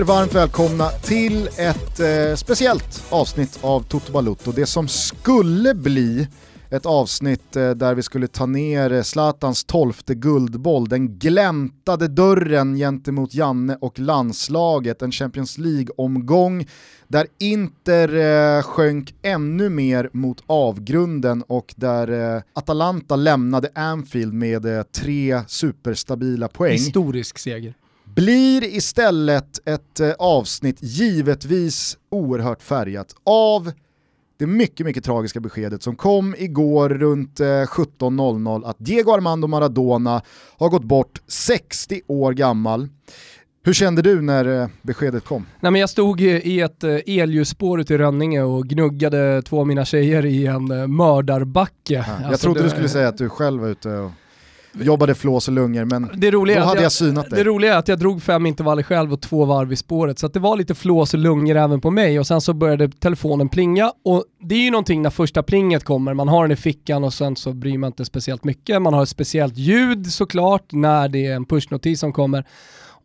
er varmt välkomna till ett eh, speciellt avsnitt av Toto Balutto. Det som skulle bli ett avsnitt eh, där vi skulle ta ner eh, Zlatans tolfte guldboll, den gläntade dörren gentemot Janne och landslaget, en Champions League-omgång där Inter eh, sjönk ännu mer mot avgrunden och där eh, Atalanta lämnade Anfield med eh, tre superstabila poäng. Historisk seger. Blir istället ett eh, avsnitt givetvis oerhört färgat av det mycket, mycket tragiska beskedet som kom igår runt eh, 17.00 att Diego Armando Maradona har gått bort 60 år gammal. Hur kände du när eh, beskedet kom? Nej, men jag stod i ett eh, elljusspår ute i Rönninge och gnuggade två av mina tjejer i en eh, mördarbacke. jag Alltså, trodde det- du skulle säga att du själv var ute och jobbade flås och lungor, men det roliga, då hade jag synat Det dig. roliga är att jag drog fem intervaller själv och två varv i spåret, så det var lite flås och lungor även på mig och sen så började telefonen plinga och det är ju någonting när första plinget kommer, man har den i fickan och sen så bryr man inte speciellt mycket, man har ett speciellt ljud såklart när det är en pushnotis som kommer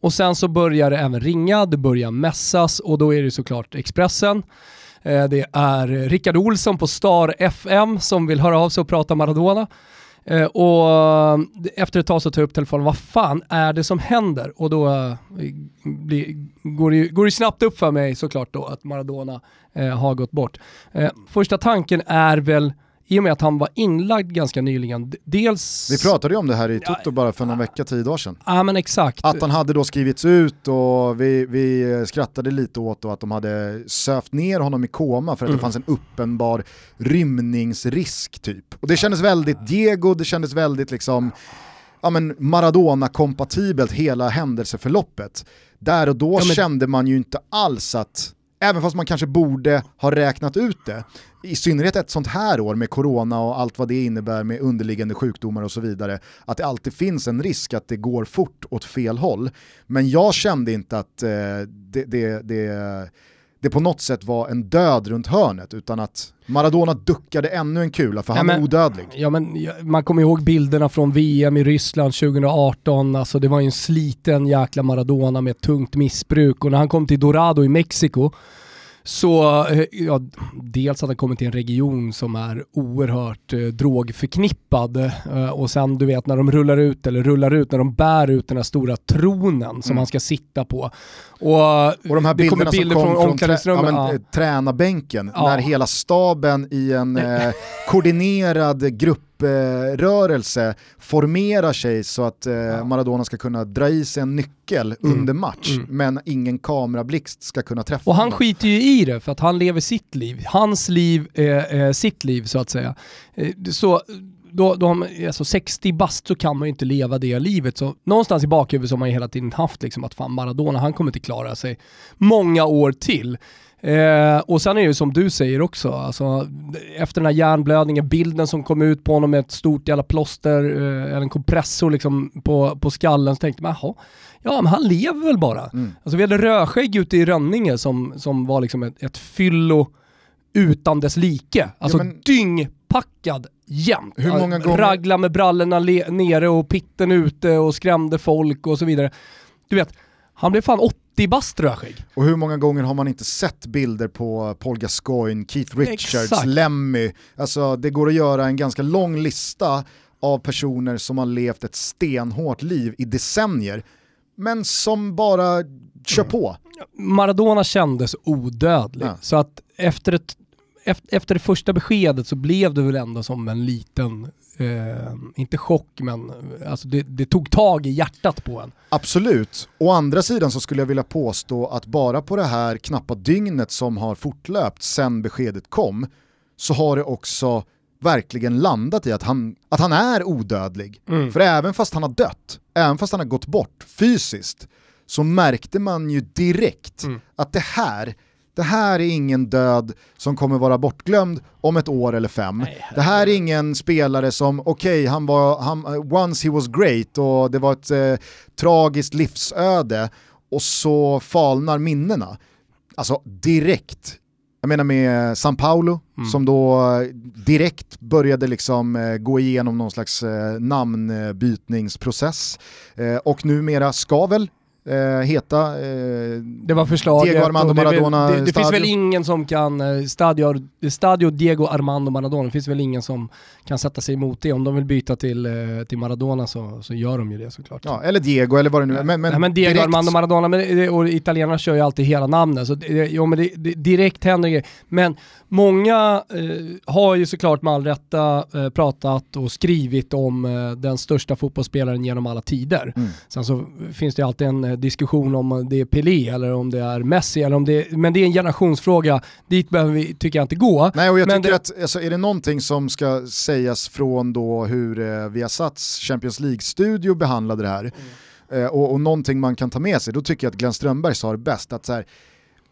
och sen så börjar det även ringa, det börjar mässas och då är det såklart Expressen. Eh, Det är Rickard Olsson på Star FM som vill höra av sig och prata Maradona. Eh, och eh, efter ett tag så tar jag upp telefonen, vad fan är det som händer? Och då eh, blir, går, det, ju- går det snabbt upp för mig såklart då att Maradona eh, har gått bort. Eh, första tanken är väl, i och med att han var inlagd ganska nyligen, dels... Vi pratade ju om det här i Toto bara för någon vecka, tio dagar sedan. Ja men exakt. Att han hade då skrivits ut och vi, vi skrattade lite åt och att de hade sövt ner honom i koma för att Mm. det fanns en uppenbar rymningsrisk typ. Och det kändes väldigt Diego, det kändes väldigt liksom ja, men Maradona-kompatibelt hela händelseförloppet. Där och då Ja, men- kände man ju inte alls att, även fast man kanske borde ha räknat ut det, i synnerhet ett sånt här år med corona och allt vad det innebär med underliggande sjukdomar och så vidare, att det alltid finns en risk att det går fort åt fel håll. Men jag kände inte att eh, det, det, det, det på något sätt var en död runt hörnet, utan att Maradona duckade ännu en kula, för han är men- odödlig. Ja, men, man kommer ihåg bilderna från VM i Ryssland 2018, alltså det var ju en sliten jäkla Maradona med tungt missbruk och när han kom till Dorado i Mexiko så, eh, ja, dels att han kommit till en region som är oerhört eh, drogförknippad eh, och sen du vet när de rullar ut, eller rullar ut, när de bär ut den här stora tronen som Mm. han ska sitta på. Och, Och de här kommer bilderna bilder som kom från ja, omklädningsrummet. men, ja. eh, tränarbänken, Ja. när hela staben i en eh, koordinerad grupprörelse formerar sig så att eh, Maradona ska kunna dra i sig en nyckel Mm. under match, Mm. men ingen kamerablixt ska kunna träffa Och han honom. skiter ju i det för att han lever sitt liv. Hans liv är sitt liv så att säga. Eh, så då, då har man, alltså 60 bast så kan man ju inte leva det livet. Så någonstans i bakhuvudet så har man ju hela tiden haft liksom att fan Maradona, han kommer inte klara sig många år till. Eh, och sen är det ju som du säger också, alltså, efter den här hjärnblödningen, bilden som kom ut på honom med ett stort jävla plåster, eh, eller en kompressor liksom på, på skallen, så tänkte man jaha, ja men han lever väl bara. Mm. Alltså vi hade Röskägg ute i Rönninge som, som var liksom ett, ett fyllo utan dess like. Alltså Ja, men- dyngpackad jämt. Hur många gånger- Ragla med brallorna nere och pitten ute och skrämde folk och så vidare. Du vet, han blev fan 80 bast Röskägg. Och hur många gånger har man inte sett bilder på Paul Gascoigne, Keith Richards, Exakt. Lemmy? Alltså det går att göra en ganska lång lista av personer som har levt ett stenhårt liv i decennier, men som bara kör Mm. på. Maradona kändes odödlig. Ja. Så att efter, ett, efter, det första beskedet så blev det väl ändå som en liten, eh, inte chock men alltså det, det tog tag i hjärtat på en. Absolut. Å andra sidan så skulle jag vilja påstå att bara på det här knappa dygnet som har fortlöpt sen beskedet kom så har det också verkligen landat i att han, att han är odödlig. Mm. För även fast han har dött, även fast han har gått bort fysiskt, så märkte man ju direkt Mm. att det här, det här är ingen död som kommer vara bortglömd om ett år eller fem. Nej, det här är ingen spelare som, okej, han var, han, once he was great och det var ett eh, tragiskt livsöde och så falnar minnena. Alltså direkt Jag menar med San Paulo mm. som då direkt började liksom eh, gå igenom någon slags eh, namnbytningsprocess eh, och numera ska väl eh, heta eh, det var förslaget Diego Armando Maradona Det, det, det finns väl ingen som kan, eh, stadio, stadio Diego Armando Maradona, det finns väl ingen som kan sätta sig emot det. Om de vill byta till, eh, till Maradona så, så gör de ju det såklart. Ja, eller Diego eller vad det nu är. Men, men, Nej, men Diego direkt... Armando Maradona, men, och italienarna kör ju alltid hela namnet, så jo, men det, det, direkt händer grejer. Men många eh, har ju såklart med all rätta eh, pratat och skrivit om eh, den största fotbollsspelaren genom alla tider. Mm. Sen så finns det ju alltid en diskussion om det är Pelé eller om det är Messi, eller om det, men det är en generationsfråga. Dit behöver vi, tycker jag, inte gå. Nej, och jag men tycker det... att alltså, är det någonting som ska sägas från då hur eh, Viasats Champions League-studio behandlade det här, mm. eh, och, och någonting man kan ta med sig, då tycker jag att Glenn Strömberg sa det bäst, att så här,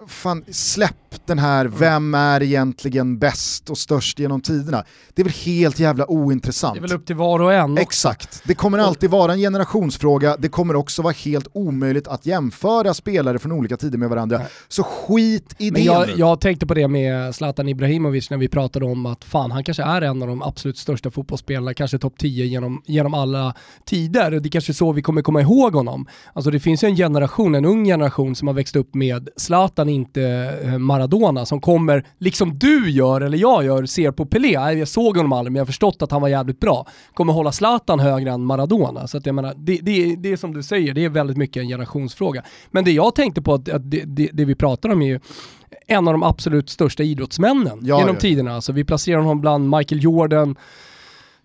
fan, släpp den här, mm. vem är egentligen bäst och störst genom tiderna? Det är väl helt jävla ointressant. Det är väl upp till var och en Exakt, det kommer alltid vara en generationsfråga, det kommer också vara helt omöjligt att jämföra spelare från olika tider med varandra. Nej. Så skit i Men det jag, jag tänkte på det med Zlatan Ibrahimovic när vi pratade om att fan, han kanske är en av de absolut största fotbollsspelarna, kanske topp 10 genom, genom alla tider. Det är kanske är så vi kommer komma ihåg honom. Alltså det finns ju en generation, en ung generation som har växt upp med Zlatan, inte eh, Maradona, som kommer, liksom du gör eller jag gör, ser på Pelé. Jag såg honom aldrig men jag har förstått att han var jävligt bra. Kommer hålla Zlatan högre än Maradona. Så att jag menar, det, det, det är som du säger, det är väldigt mycket en generationsfråga. Men det jag tänkte på, att, att det, det, det vi pratar om är ju en av de absolut största idrottsmännen ja, genom ja. tiderna. Alltså vi placerar honom bland Michael Jordan,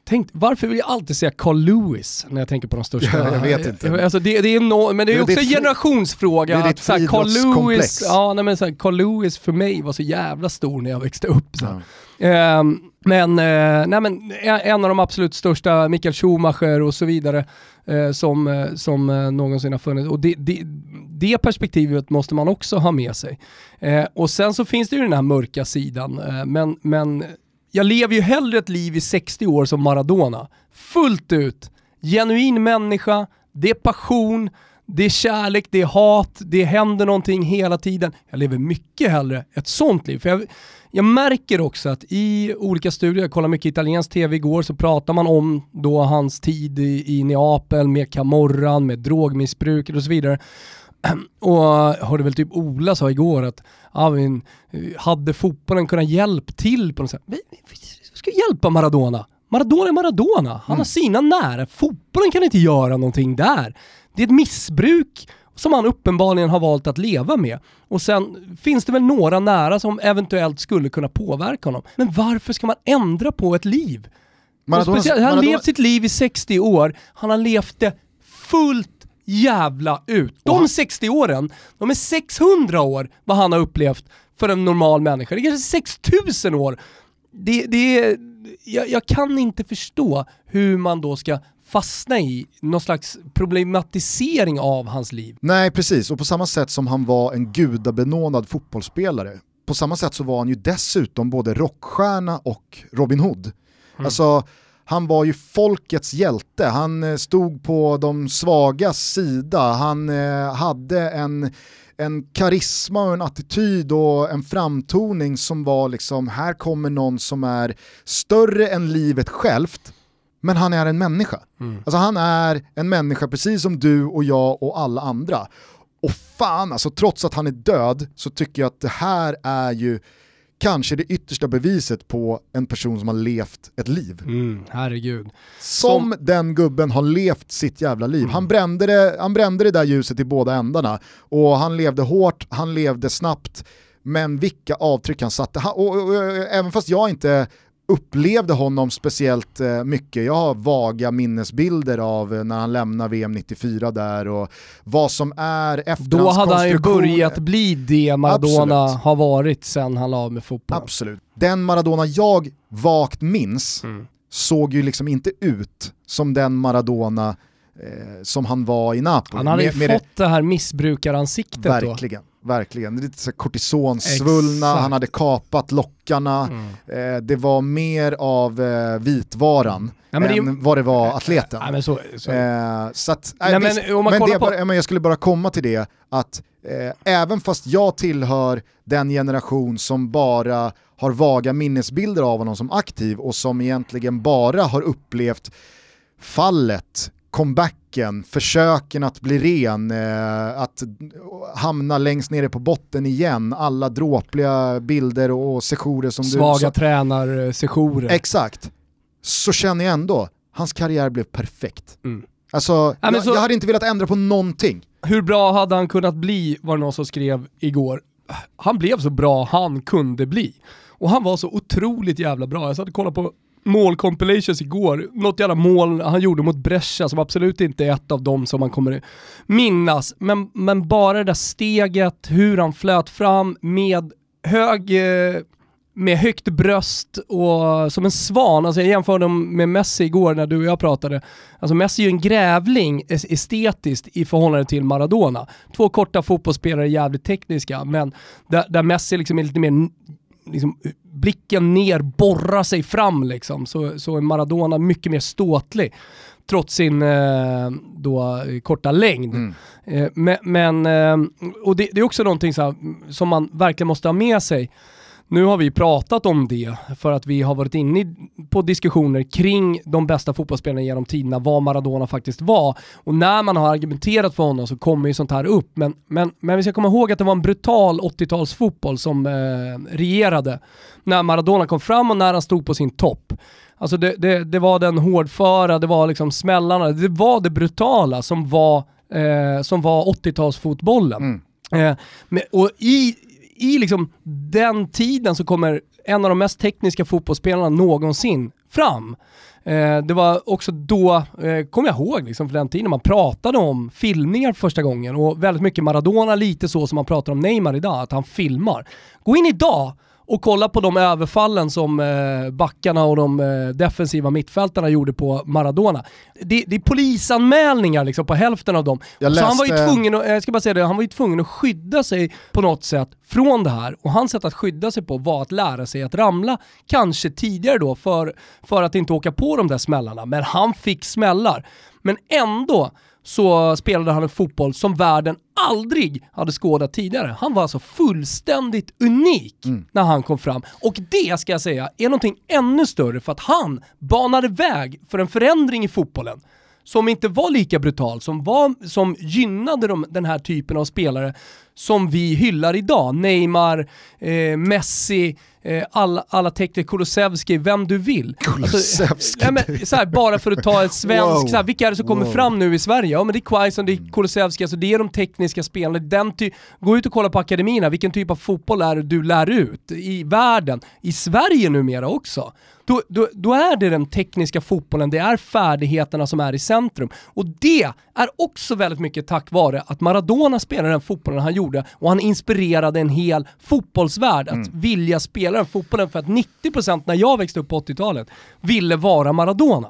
Tänk, varför vill jag alltid säga Carl Lewis när jag tänker på de största? Ja, jag vet inte. Alltså det, det är no, men det är, det också en generationsfråga. Det är ditt att, Carl Lewis, ja, nej, men så här, Carl Lewis för mig var så jävla stor när jag växte upp. Så. Ja. Um, men, uh, nej, men en av de absolut största, Michael Schumacher och så vidare, uh, som, uh, som uh, någonsin har funnits. Och det, det, det, perspektivet måste man också ha med sig. och sen så finns det ju den här mörka sidan, men, men jag lever ju hellre ett liv i 60 år som Maradona. Fullt ut. Genuin människa, det är passion, det är kärlek, det är hat, det händer någonting hela tiden. Jag lever mycket hellre ett sånt liv. För jag, jag märker också att i olika studier, jag kollade mycket italiensk tv igår, så pratar man om då hans tid i, i Neapel med Camorran, med drogmissbruket och så vidare. Och hörde väl typ Ola sa igår att ja, men, hade fotbollen kunnat hjälpa till på något sätt? Vi, vi, vi ska hjälpa Maradona. Maradona är Maradona. Han mm. har sina nära. Fotbollen kan inte göra någonting där. Det är ett missbruk som han uppenbarligen har valt att leva med. Och sen finns det väl några nära som eventuellt skulle kunna påverka honom. Men varför ska man ändra på ett liv? Maradona, han har levt sitt liv i 60 år, han har levt det fullt jävla ut. De 60 åren, de är 600 år vad han har upplevt för en normal människa. Det är kanske 6000 år. Det, det är, jag, jag kan inte förstå hur man då ska fastna i någon slags problematisering av hans liv. Nej precis, och på samma sätt som han var en gudabenådad fotbollsspelare, på samma sätt så var han ju dessutom både rockstjärna och Robin Hood. Mm. Alltså, han var ju folkets hjälte, han eh, stod på de svagas sida, han eh, hade en, en karisma och en attityd och en framtoning som var liksom, här kommer någon som är större än livet självt, men han är en människa. Mm. Alltså han är en människa precis som du och jag och alla andra. Och fan alltså, trots att han är död så tycker jag att det här är ju kanske det yttersta beviset på en person som har levt ett liv. Mm, herregud. Som, som, den gubben har levt sitt jävla liv. Mm. Han, brände det, han brände det där ljuset i båda ändarna och han levde hårt, han levde snabbt, men vilka avtryck han satte. Han, och, och, och, även fast jag inte upplevde honom speciellt eh, mycket. Jag har vaga minnesbilder av eh, när han lämnar VM 94 där och vad som är efter Då hade han ju börjat bli det Maradona Absolut. har varit sen han la av med fotboll. Absolut. Den Maradona jag vagt minns mm. såg ju liksom inte ut som den Maradona eh, som han var i Napoli. Han hade ju fått det... det här missbrukaransiktet Verkligen. då. Verkligen. Lite så kortisonsvullna, Exakt. han hade kapat lockarna. Mm. Eh, det var mer av eh, vitvaran Ja, än vad det var atleten. Men så, så. Eh, så att, Nej, nej, men visst, om man men kollar det på- bara, men jag skulle bara komma till det att eh, även fast jag tillhör den generation som bara har vaga minnesbilder av honom som aktiv och som egentligen bara har upplevt fallet, comebacken, försöken att bli ren, eh, att hamna längst nere på botten igen, alla dråpliga bilder och sessioner som Svaga du... Så, tränarsessioner. exakt. Så känner jag ändå, hans karriär blev perfekt. Mm. Alltså, men jag, så- jag hade inte velat ändra på någonting. Hur bra hade han kunnat bli, var det någon som skrev igår. Han blev så bra han kunde bli. Och han var så otroligt jävla bra. Jag satt och kollade på mål-compilations igår. Något jävla mål han gjorde mot Brescia som absolut inte är ett av dem som man kommer minnas. Men, men bara det där steget, hur han flöt fram med hög eh, med högt bröst och som en svan. Alltså jag jämförde dem med Messi igår när du och jag pratade. Alltså Messi är ju en grävling estetiskt i förhållande till Maradona. Två korta fotbollsspelare, jävligt tekniska, men där, där Messi liksom är lite mer liksom, blicken ner, borrar sig fram liksom. Så, så är Maradona mycket mer ståtlig. Trots sin eh, då, korta längd. Mm. Eh, men, eh, och det, det är också någonting så här, som man verkligen måste ha med sig. Nu har vi pratat om det för att vi har varit inne på diskussioner kring de bästa fotbollsspelarna genom tiderna, vad Maradona faktiskt var. Och när man har argumenterat för honom så kommer ju sånt här upp. Men, men, men vi ska komma ihåg att det var en brutal 80-talsfotboll som eh, regerade när Maradona kom fram och när han stod på sin topp. Alltså det, det, det var den hårdföra, det var liksom smällarna, det var det brutala som var, eh, som var 80-talsfotbollen. Mm. Eh, men, och i, i liksom den tiden så kommer en av de mest tekniska fotbollsspelarna någonsin fram. Eh, det var också då, eh, kommer jag ihåg, liksom, för den tiden man pratade om filmningar för första gången och väldigt mycket Maradona, lite så som man pratar om Neymar idag, att han filmar. Gå in idag och kolla på de överfallen som eh, backarna och de eh, defensiva mittfältarna gjorde på Maradona. Det, det är polisanmälningar liksom på hälften av dem. Jag Så han var ju läste- tvungen att, jag ska bara säga det, han var ju tvungen att skydda sig på något sätt från det här. Och hans sätt att skydda sig på var att lära sig att ramla, kanske tidigare då, för, för att inte åka på de där smällarna. Men han fick smällar. Men ändå så spelade han en fotboll som världen aldrig hade skådat tidigare. Han var alltså fullständigt unik när han kom fram. Och det ska jag säga är någonting ännu större för att han banade väg för en förändring i fotbollen som inte var lika brutal, som, var, som gynnade de, den här typen av spelare som vi hyllar idag. Neymar, eh, Messi, alla, alla tekniker, Kulusevski, vem du vill. Kulusevski. ja, men, så här, bara för att ta ett svenskt, Wow. så här, vilka är det som kommer Wow. fram nu i Sverige? Ja men det är Quaison, det är Kulusevski, alltså det är de tekniska spelarna. Den ty- Gå ut och kolla på akademierna, vilken typ av fotboll är det du lär ut i världen? I Sverige numera också. Då, då, då är det den tekniska fotbollen, det är färdigheterna som är i centrum. Och det är också väldigt mycket tack vare att Maradona spelade den fotbollen han gjorde och han inspirerade en hel fotbollsvärld att vilja spela den fotbollen för att 90% när jag växte upp på 80-talet ville vara Maradona.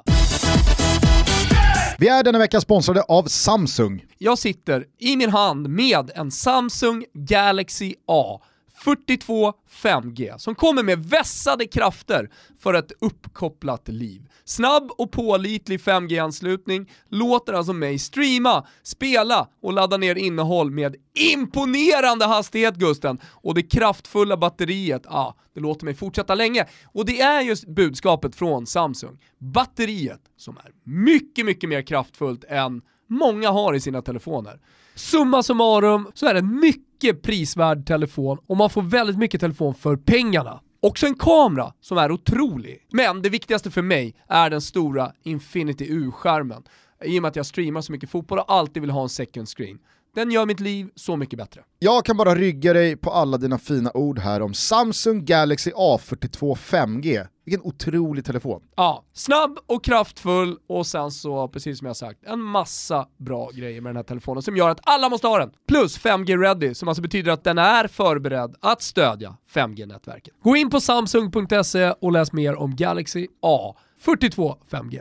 Vi är denna vecka sponsrade av Samsung. Jag sitter i min hand med en Samsung Galaxy A 42 5G som kommer med vässade krafter för ett uppkopplat liv. Snabb och pålitlig 5G-anslutning låter alltså mig streama, spela och ladda ner innehåll med imponerande hastighet Gusten. Och det kraftfulla batteriet, ja, ah, det låter mig fortsätta länge. Och det är just budskapet från Samsung. Batteriet som är mycket, mycket mer kraftfullt än många har i sina telefoner. Summa summarum så är det mycket mycket prisvärd telefon och man får väldigt mycket telefon för pengarna. Också en kamera som är otrolig. Men det viktigaste för mig är den stora Infinity U-skärmen. I och med att jag streamar så mycket fotboll och alltid vill ha en second screen. Den gör mitt liv så mycket bättre. Jag kan bara rygga dig på alla dina fina ord här om Samsung Galaxy A42 5G. Vilken otrolig telefon. Ja, snabb och kraftfull och sen så, precis som jag sagt, en massa bra grejer med den här telefonen som gör att alla måste ha den. Plus 5G ready, som alltså betyder att den är förberedd att stödja 5G-nätverket. Gå in på samsung.se och läs mer om Galaxy A42 5G.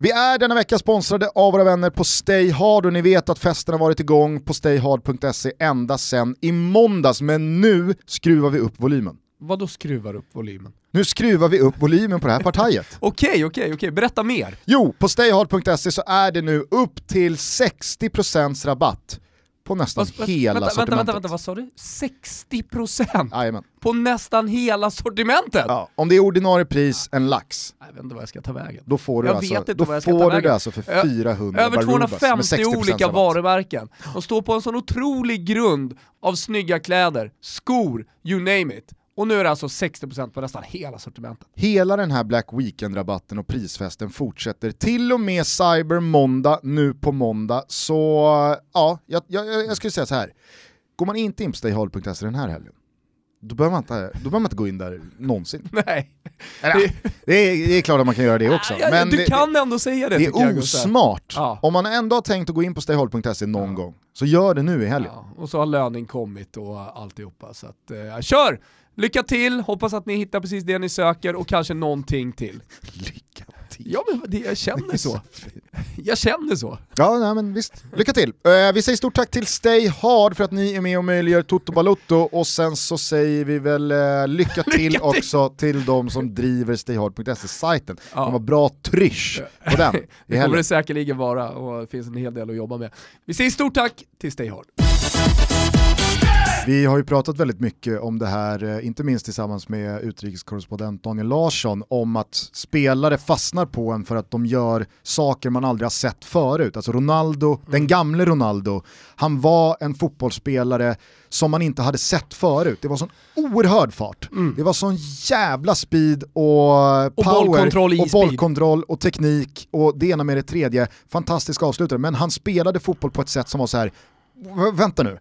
Vi är denna vecka sponsrade av våra vänner på Stay Hard och ni vet att festen har varit igång på stayhard.se ända sedan i måndags men nu skruvar vi upp volymen. Vad då skruvar upp volymen? Nu skruvar vi upp volymen på det här partiet. Okej, okej, okej. Berätta mer. Jo, på stayhard.se så är det nu upp till 60% rabatt på nästan Vad- hela vänta, sortimentet. vänta, vänta, vad sa du? 60% Jajamän. på nästan hela sortimentet? Ja, om det är ordinarie pris, en lax, Jag vet inte vad jag ska ta vägen. då får du, Jag alltså, då får du det alltså för Ö- 400 Över Barubas med 250 60% olika varumärken. De står på en sån otrolig grund av snygga kläder, skor, you name it. Och nu är det alltså 60% på nästan hela sortimentet. Hela den här Black Weekend-rabatten och prisfesten fortsätter till och med Cyber Måndag nu på måndag. Så ja, jag, jag, jag skulle säga så här. Går man inte in på stayhard.se den här helgen, då behöver, man inte, då behöver man inte gå in där någonsin. Nej, Eller, ja, det, är, det är klart att man kan göra det också. Ja, men du det, kan ändå säga det, det är osmart. Ja. Om man ändå har tänkt att gå in på stayhard.se någon gång, så gör det nu i helgen. Ja, och så har löning kommit och alltihopa. Så att, eh, kör! Lycka till, hoppas att ni hittar precis det ni söker och kanske någonting till. Lycka till. Ja men det, jag känner så. Jag känner så. Ja, nej, men visst. Lycka till! Eh, vi säger stort tack till Stay Hard för att ni är med och möjliggör Toto Balotto och sen så säger vi väl eh, lycka till till. också till de som driver stayhard.se-sajten. Ja. De har bra trysch på den Det kommer det säkerligen vara och det finns en hel del att jobba med. Vi säger stort tack till Stay Hard. Vi har ju pratat väldigt mycket om det här, eh, inte minst tillsammans med utrikeskorrespondent Daniel Larsson, om att spelare fastnar på en för att de gör saker man aldrig har sett förut. Alltså Ronaldo, den gamle Ronaldo, han var en fotbollsspelare som man inte hade sett förut. Det var sån oerhörd fart. Det var sån jävla speed och power bollkontroll i och bollkontroll och teknik och det ena med det tredje. Fantastisk avslutare, men han spelade fotboll på ett sätt som var så här "V- vänta nu,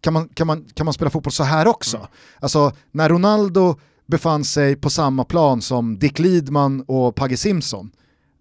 kan, man, kan, man, kan man spela fotboll så här också? Alltså när Ronaldo befann sig på samma plan som Dick Lidman och Pagge Simpson,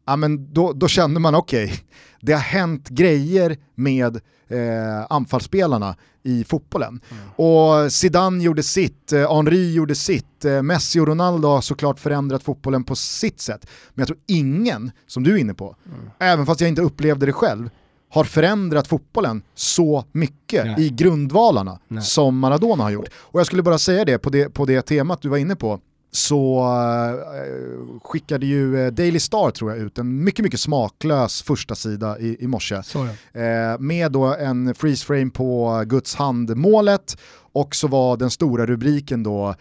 ja, men då, då kände man okej, det har hänt grejer med eh, anfallsspelarna i fotbollen. Och Zidane gjorde sitt, eh, Henri gjorde sitt, eh, Messi och Ronaldo har såklart förändrat fotbollen på sitt sätt. Men jag tror ingen, som du är inne på, även fast jag inte upplevde det själv, har förändrat fotbollen så mycket Nej. i grundvalarna Nej. som Maradona har gjort. Och jag skulle bara säga det på det, på det temat du var inne på, så eh, skickade ju eh, Daily Star tror jag ut en mycket, mycket smaklös första sida i, i morse. Eh, med då en freeze frame på Guds hand-målet och så var den stora rubriken då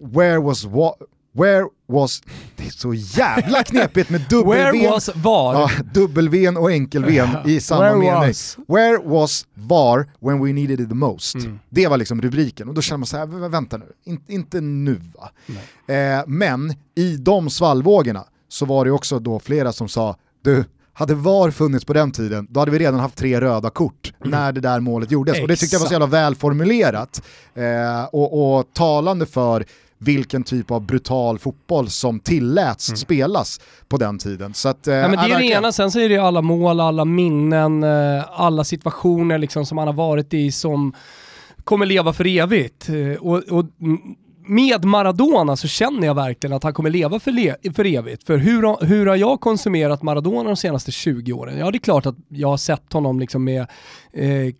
Where was what Where was, det är så jävla knepigt med Where W was VAR? Ja, dubbel-V och enkel-V i samma Where mening. was? Where was VAR when we needed it the most? Mm. Det var liksom rubriken och då känner man så här, "Vä- vänta nu, In, inte nu va? Eh, men i de svallvågorna så var det också då flera som sa, du, hade VAR funnits på den tiden, då hade vi redan haft tre röda kort när det där målet gjordes. Och det tyckte jag var så jävla välformulerat eh, och, och talande för vilken typ av brutal fotboll som tilläts spelas på den tiden. Så att, eh, Ja, men det är det ena, sen så är det alla mål, alla minnen, eh, alla situationer liksom som han har varit i som kommer leva för evigt. Eh, Och, och mm, med Maradona så känner jag verkligen att han kommer leva för, le för evigt. För hur, hur har jag konsumerat Maradona de senaste 20 åren? Ja det är klart att jag har sett honom liksom med eh,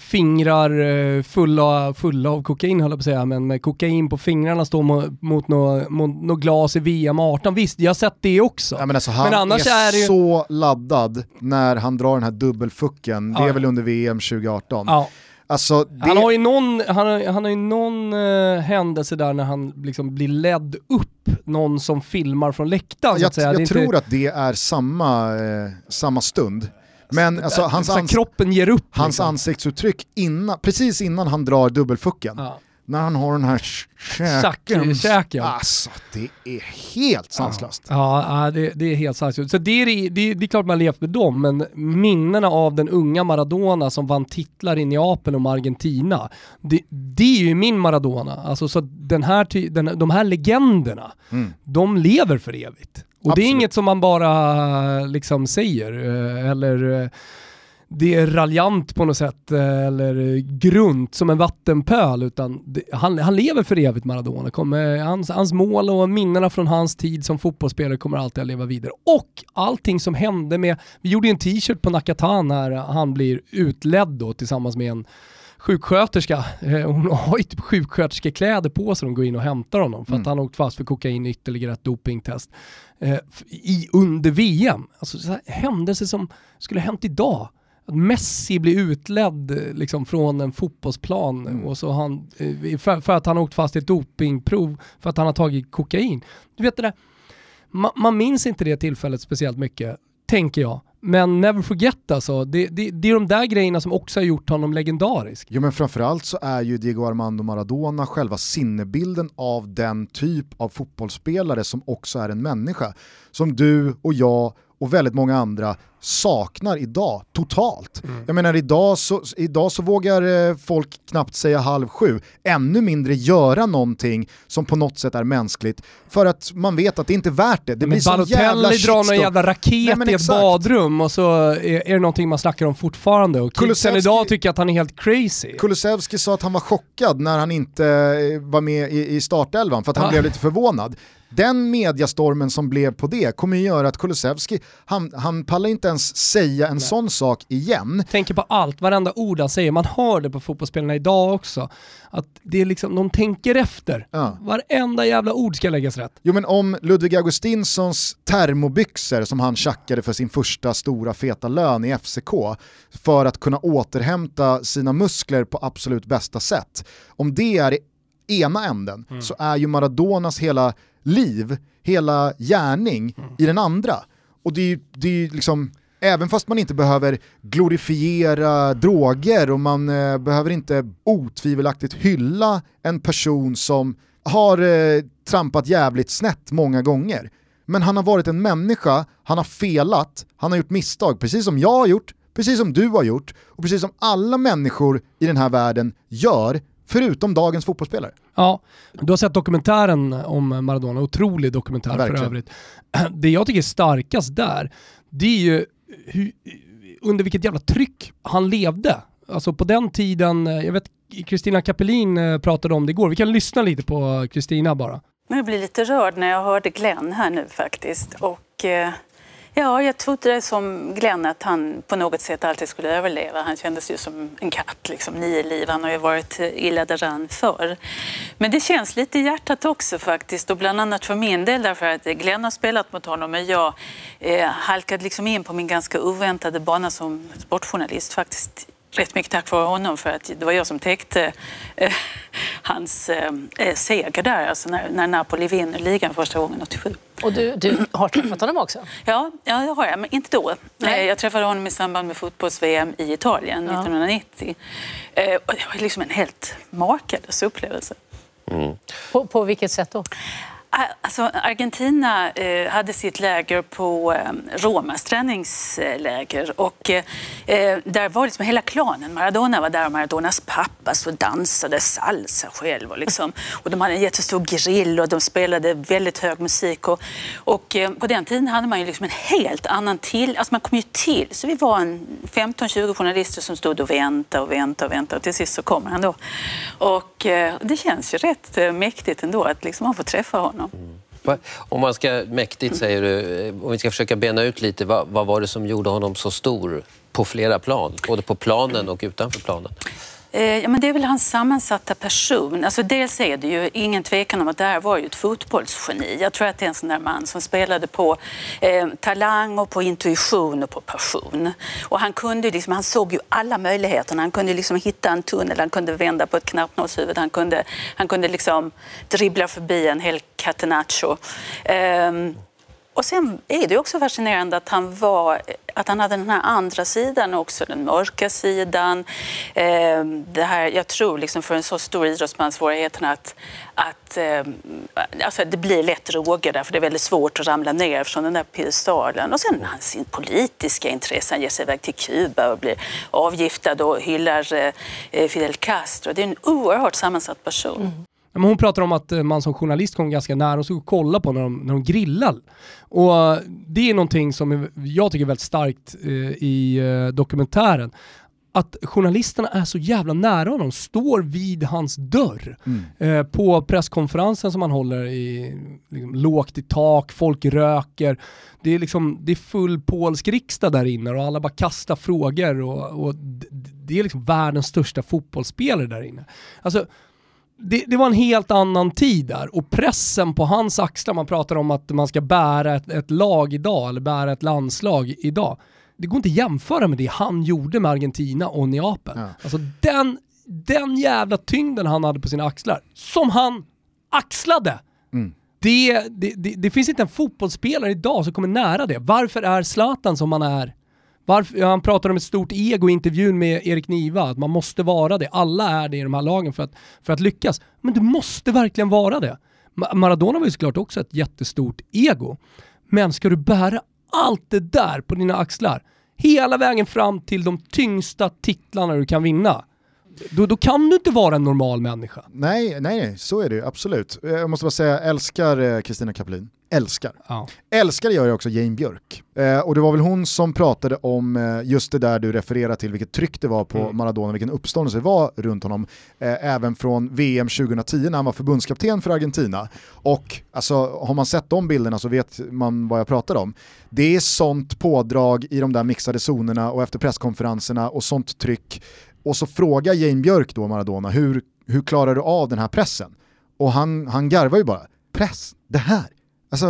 fingrar eh, fulla, fulla av kokain höll jag på att säga, men med kokain på fingrarna står mot, mot något nå glas i VM 18. Visst, jag har sett det också. Ja, men alltså, han Men annars är, är det ju- så laddad när han drar den här dubbelfucken, det Ja. är väl under VM 2018. Ja. Alltså, det, Han har ju någon, han har, han har ju någon eh, händelse där när han liksom blir ledd upp, någon som filmar från läktaren jag jag Det tror inte, att det är samma, eh, samma stund. Men alltså, hans, ans kroppen ger upp. hans liksom. ansiktsuttryck innan, precis innan han drar dubbelfucken, Ja. när han har den här käken. käken. Alltså det är helt sanslöst. Ja, ja, det, det är helt sant. Så det är, det, det, är klart man levt med dem, men minnena av den unga Maradona som vann titlar i Neapel och Argentina, det, det är ju min Maradona. Alltså, så den här, den, de här legenderna, Mm. de lever för evigt. Och det är Absolut. inget som man bara liksom säger, eh, eller eh, det är raljant på något sätt eh, eller grunt som en vattenpöl utan det, han, han lever för evigt Maradona. Kommer, hans, hans mål och minnena från hans tid som fotbollsspelare kommer alltid att leva vidare. Och allting som hände med, vi gjorde en t-shirt på Nakatan när han blir utledd då tillsammans med en sjuksköterska, eh, hon har ju typ sjuksköterskekläder på sig de går in och hämtar honom för att mm. han har åkt fast för kokain ytterligare ett dopingtest. Eh, i, under VM, alltså så här, händelser som skulle hänt idag. Att Messi blir utledd eh, liksom, från en fotbollsplan mm. och så han, för, för, att han har åkt fast i ett dopingprov för att han har tagit kokain. Du vet det där, man, man minns inte det tillfället speciellt mycket, tänker jag. Men never forget alltså, det, det, det, är de där grejerna som också har gjort honom legendarisk. Jo men framförallt så är ju Diego Armando Maradona själva sinnebilden av den typ av fotbollsspelare som också är en människa. Som du och jag och väldigt många andra saknar idag totalt. Mm. Jag menar idag så, idag så vågar eh, folk knappt säga halv sju, ännu mindre göra någonting som på något sätt är mänskligt för att man vet att det inte är värt det. Det men blir sån jävla drar någon jävla raket Nej, i ett badrum och så är, är det någonting man snackar om fortfarande och kidsen idag tycker att han är helt crazy. Kulusevski sa att han var chockad när han inte eh, var med i, i startelvan för att han ah. blev lite förvånad. Den mediastormen som blev på det kommer ju göra att Kulusevski, han, han pallar inte ens säga en Nej. sån sak igen. Tänker på allt, varenda ord han säger, man hör det på fotbollsspelarna idag också. Att det är liksom, de tänker efter. Ja. Varenda jävla ord ska läggas rätt. Jo men om Ludvig Augustinssons termobyxor som han tjackade för sin första stora feta lön i FCK för att kunna återhämta sina muskler på absolut bästa sätt. Om det är ena änden mm. så är ju Maradonas hela liv, hela gärning mm. i den andra. Och det är ju det är liksom, även fast man inte behöver glorifiera droger och man eh, behöver inte otvivelaktigt hylla en person som har eh, trampat jävligt snett många gånger. Men han har varit en människa, han har felat, han har gjort misstag, precis som jag har gjort, precis som du har gjort och precis som alla människor i den här världen gör Förutom dagens fotbollsspelare. Ja, du har sett dokumentären om Maradona, otrolig dokumentär Verkligen. för övrigt. Det jag tycker är starkast där, det är ju hur, under vilket jävla tryck han levde. Alltså på den tiden, eh, jag vet Kristina Kapelin eh, pratade om det igår, vi kan lyssna lite på eh, Kristina bara. Jag blir lite rörd när jag hörde Glenn här nu faktiskt. Och, eh Ja, jag trodde det som Glenn att han på något sätt alltid skulle överleva. Han kändes ju som en katt, liksom, nio liv. Han har ju varit illa däran förr. Men det känns lite i hjärtat också faktiskt och bland annat för min del därför att Glenn har spelat mot honom men jag eh, halkade liksom in på min ganska oväntade bana som sportjournalist faktiskt rätt mycket tack vare honom för att det var jag som täckte eh, hans eh, eh seger där, alltså när, när Napoli vinner ligan första gången 87. Och du, du har träffat honom också? Ja, ja, det har jag, men inte då. Nej. Jag träffade honom i samband med fotbolls-VM i Italien ja. 1990. Eh, det var liksom en helt makalös upplevelse. Mm. På, på vilket sätt då? Alltså, Argentina eh, hade sitt läger på eh, Romas träningsläger och eh, eh, där var liksom hela klanen. Maradona var där och Maradonas pappa så dansade salsa själv. Och, liksom. och de hade en jättestor grill och de spelade väldigt hög musik. Och, och eh, på den tiden hade man ju liksom en helt annan till... Alltså man kom ju till. Så vi var 15-20 journalister som stod och väntade och väntade och väntade och till sist så kommer han då. Och eh, det känns ju rätt eh, mäktigt ändå att liksom man får träffa honom honom. Mm. Om man ska, mäktigt säger du, eh, om vi ska försöka bena ut lite, vad, vad var det som gjorde honom så stor på flera plan? Både på planen och utanför planen? Eh, ja, men det är väl hans sammansatta person. Alltså dels är det ju ingen tvekan om att det här var ju ett fotbollsgeni. Jag tror att det är en sån där man som spelade på eh, talang och på intuition och på passion. Och han, kunde liksom, han såg ju alla möjligheter. Han kunde liksom hitta en tunnel, han kunde vända på ett knappnålshuvud, han kunde, han kunde liksom dribbla förbi en hel catenaccio. Eh, och sen är det också fascinerande att han, var, att han hade den här andra sidan också, den mörka sidan. Ehm, det här, jag tror liksom för en så stor idrottsman svårigheten att, att ehm, alltså det blir lätt droger där för det är väldigt svårt att ramla ner från den där piedestalen. Och sen hans politiska intresse, han ger sig iväg till Kuba och blir avgiftad och hyllar eh, Fidel Castro. Det är en oerhört sammansatt person. Mm. Men hon pratar om att eh, man som journalist kom ganska nära och såg kolla på när de, när de grillar. Och eh, det är någonting som jag tycker är väldigt starkt eh, i dokumentären. Att journalisterna är så jävla nära honom, står vid hans dörr. Mm. Eh, på presskonferensen som han håller i liksom, lågt i tak, folk röker. Det är, liksom, det är full polsk riksdag där inne och alla bara kastar frågor och, och det är liksom världens största fotbollsspelare där inne. Alltså, det, det var en helt annan tid där och pressen på hans axlar, man pratar om att man ska bära ett, ett lag idag eller bära ett landslag idag. Det går inte att jämföra med det han gjorde med Argentina och Neapel. Ja. Alltså den, den jävla tyngden han hade på sina axlar, som han axlade. Mm. Det, det, det, det finns inte en fotbollsspelare idag som kommer nära det. Varför är Zlatan som han är? Varför, ja, han pratar om ett stort ego i intervjun med Erik Niva, att man måste vara det. Alla är det i de här lagen för att, för att lyckas. Men du måste verkligen vara det. Maradona var ju såklart också ett jättestort ego. Men ska du bära allt det där på dina axlar, hela vägen fram till de tyngsta titlarna du kan vinna, då, då kan du inte vara en normal människa. Nej, nej, så är det ju absolut. Jag måste bara säga, jag älskar eh, Kristina Kaplin. Älskar. Ja. Älskar gör jag också Jane Björk. Eh, och det var väl hon som pratade om eh, just det där du refererar till, vilket tryck det var på Mm. Maradona, vilken uppståndelse det var runt honom. Eh, även från VM 2010 när han var förbundskapten för Argentina. Och alltså, har man sett de bilderna så vet man vad jag pratar om. Det är sånt pådrag i de där mixade zonerna och efter presskonferenserna och sånt tryck. Och så frågar Jane Björk då Maradona, hur, hur klarar du av den här pressen? Och han, han garvar ju bara, press, det här. Alltså,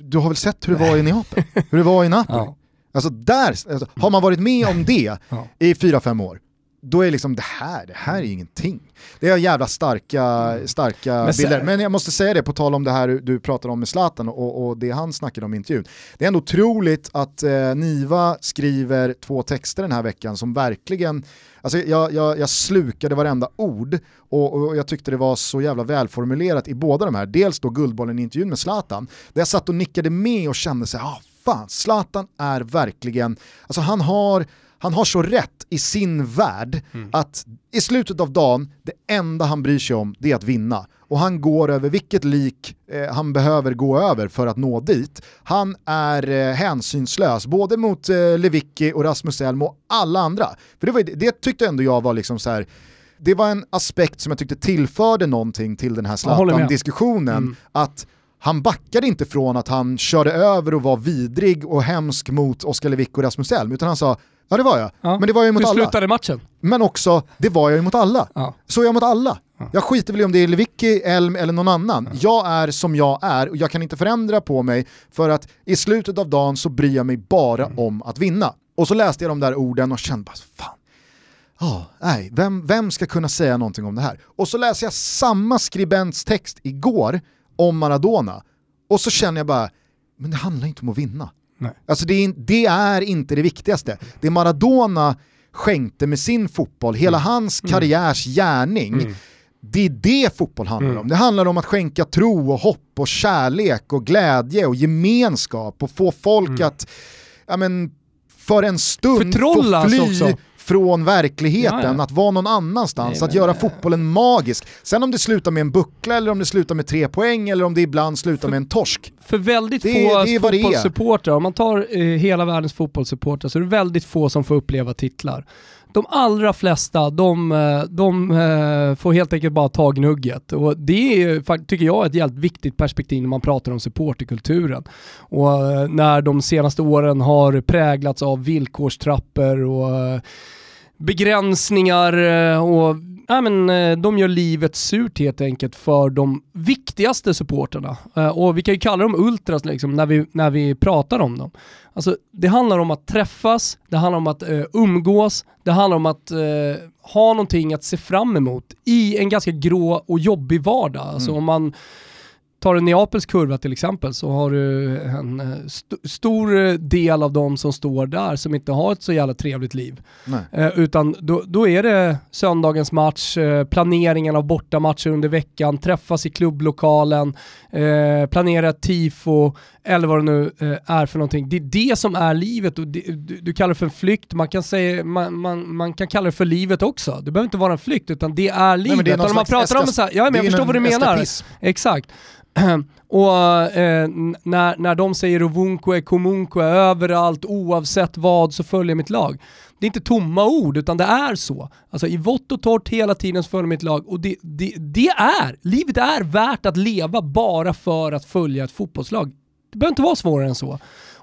du har väl sett hur det var i Neapel? Hur det var i Napoli? Ja. Alltså där, alltså, har man varit med om det Ja. i fyra fem år, då är liksom det här, det här är ingenting. Det är jävla starka, starka Men bilder. Men jag måste säga det, på tal om det här du pratar om med Zlatan och, och det han snackade om i intervjun. Det är ändå otroligt att eh, Niva skriver två texter den här veckan som verkligen, alltså jag, jag, jag slukade varenda ord och, och jag tyckte det var så jävla välformulerat i båda de här. Dels då Guldbollen-intervjun med Zlatan, där jag satt och nickade med och kände så här, ah, fan, Zlatan är verkligen, alltså han har, han har så rätt i sin värld att i slutet av dagen, det enda han bryr sig om det är att vinna. Och han går över vilket lik eh, han behöver gå över för att nå dit. Han är eh, hänsynslös, både mot eh, Lewicki och Rasmus Elm och alla andra. För det, var, det tyckte ändå jag var liksom så här. det var en aspekt som jag tyckte tillförde någonting till den här. Zlatan-diskussionen. Mm. Att han backade inte från att han körde över och var vidrig och hemsk mot Oskar Lewicki och Rasmus Elm, utan han sa ja det var jag, Ja. men det var jag mot Hur alla. slutade matchen? Men också, det var jag ju mot alla. Ja. Så är jag mot alla. Jag skiter väl i om det är Lewicki, Elm eller någon annan. Jag är som jag är och jag kan inte förändra på mig för att i slutet av dagen så bryr jag mig bara Mm. om att vinna. Och så läste jag de där orden och kände bara, fan, Ja, nej, vem, vem ska kunna säga någonting om det här? Och så läser jag samma skribents text igår om Maradona och så känner jag bara, men det handlar inte om att vinna. Nej. Alltså det är, det är inte det viktigaste. Det Maradona skänkte med sin fotboll, hela hans karriärs gärning, det är det fotboll handlar om. Det handlar om att skänka tro och hopp och kärlek och glädje och gemenskap och få folk att, ja men, för en stund få Förtrollas fly också. Från verkligheten, Ja, ja. att vara någon annanstans, Nej, att men- göra fotbollen magisk. Sen om det slutar med en buckla eller om det slutar med tre poäng eller om det ibland slutar med en torsk. För väldigt Det- få det är är. fotbollssupportrar, om man tar eh, hela världens fotbollssupportrar, så är det väldigt få som får uppleva titlar. De allra flesta, de, eh, de eh, får helt enkelt bara ta gnugget. Och det är, tycker jag, ett jävligt viktigt perspektiv när man pratar om supporterkulturen. Och eh, när de senaste åren har präglats av villkorstrappor och eh, begränsningar eh, och ja, men, eh, de gör livet surt helt enkelt för de viktigaste supporterna. Eh, Och vi kan ju kalla dem ultras liksom, när, vi, när vi pratar om dem. Alltså, det handlar om att träffas, det handlar om att eh, umgås, det handlar om att eh, ha någonting att se fram emot i en ganska grå och jobbig vardag. Alltså om man tar du Neapels kurva till exempel så har du en eh, st stor del av de som står där som inte har ett så jävla trevligt liv. Eh, utan då, då, är det söndagens match, eh, planeringen av bortamatcher under veckan, träffas i klubblokalen, eh, planera tifo eller vad det nu eh, är för någonting. Det är det som är livet och det, du, du, kallar det för en flykt, man kan, säga, man, man, man, kan kalla det för livet också. Det behöver inte vara en flykt utan det är livet. Nej, det är man pratar om så här, ja, men jag förstår vad du menar. Eskapism. Exakt. och eh, när, när de säger Ovunkwe, Komunkwe överallt, oavsett vad så följer mitt lag. Det är inte tomma ord, utan det är så. Alltså i vått och torrt hela tiden så följer mitt lag och det, det, det är, livet är värt att leva bara för att följa ett fotbollslag. Det behöver inte vara svårare än så.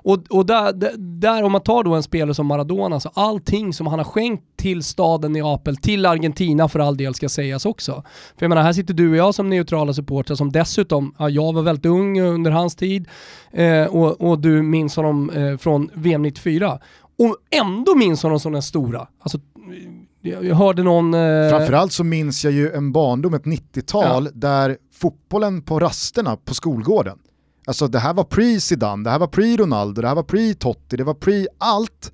Och, och där, där, om man tar då en spelare som Maradona, så allting som han har skänkt till staden Neapel, till Argentina för all del ska sägas också. För jag menar, här sitter du och jag som neutrala supportrar som dessutom, ja, jag var väldigt ung under hans tid eh, och, och, du minns honom eh, från VM 94. Och ändå minns honom som den stora. Alltså, jag hörde någon... Eh... Framförallt så minns jag ju en barndom, ett 90-tal, ja. där fotbollen på rasterna på skolgården Alltså det här var pre-Zidane, det här var pre-Ronaldo, det här var pre-Totti, det var pre-allt.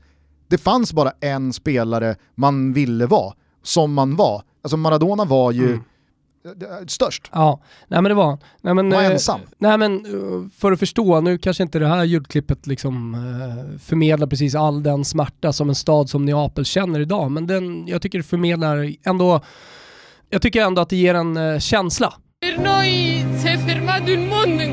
Det fanns bara en spelare man ville vara, som man var. Alltså Maradona var ju mm. störst. Ja, nej men det var nej men, var eh, ensam. Nej men eh, för att förstå, nu kanske inte det här ljudklippet liksom eh, förmedlar precis all den smärta som en stad som Neapel känner idag, men den, jag tycker det förmedlar ändå, jag tycker ändå att det ger en känsla Per noi è fermato il mondo in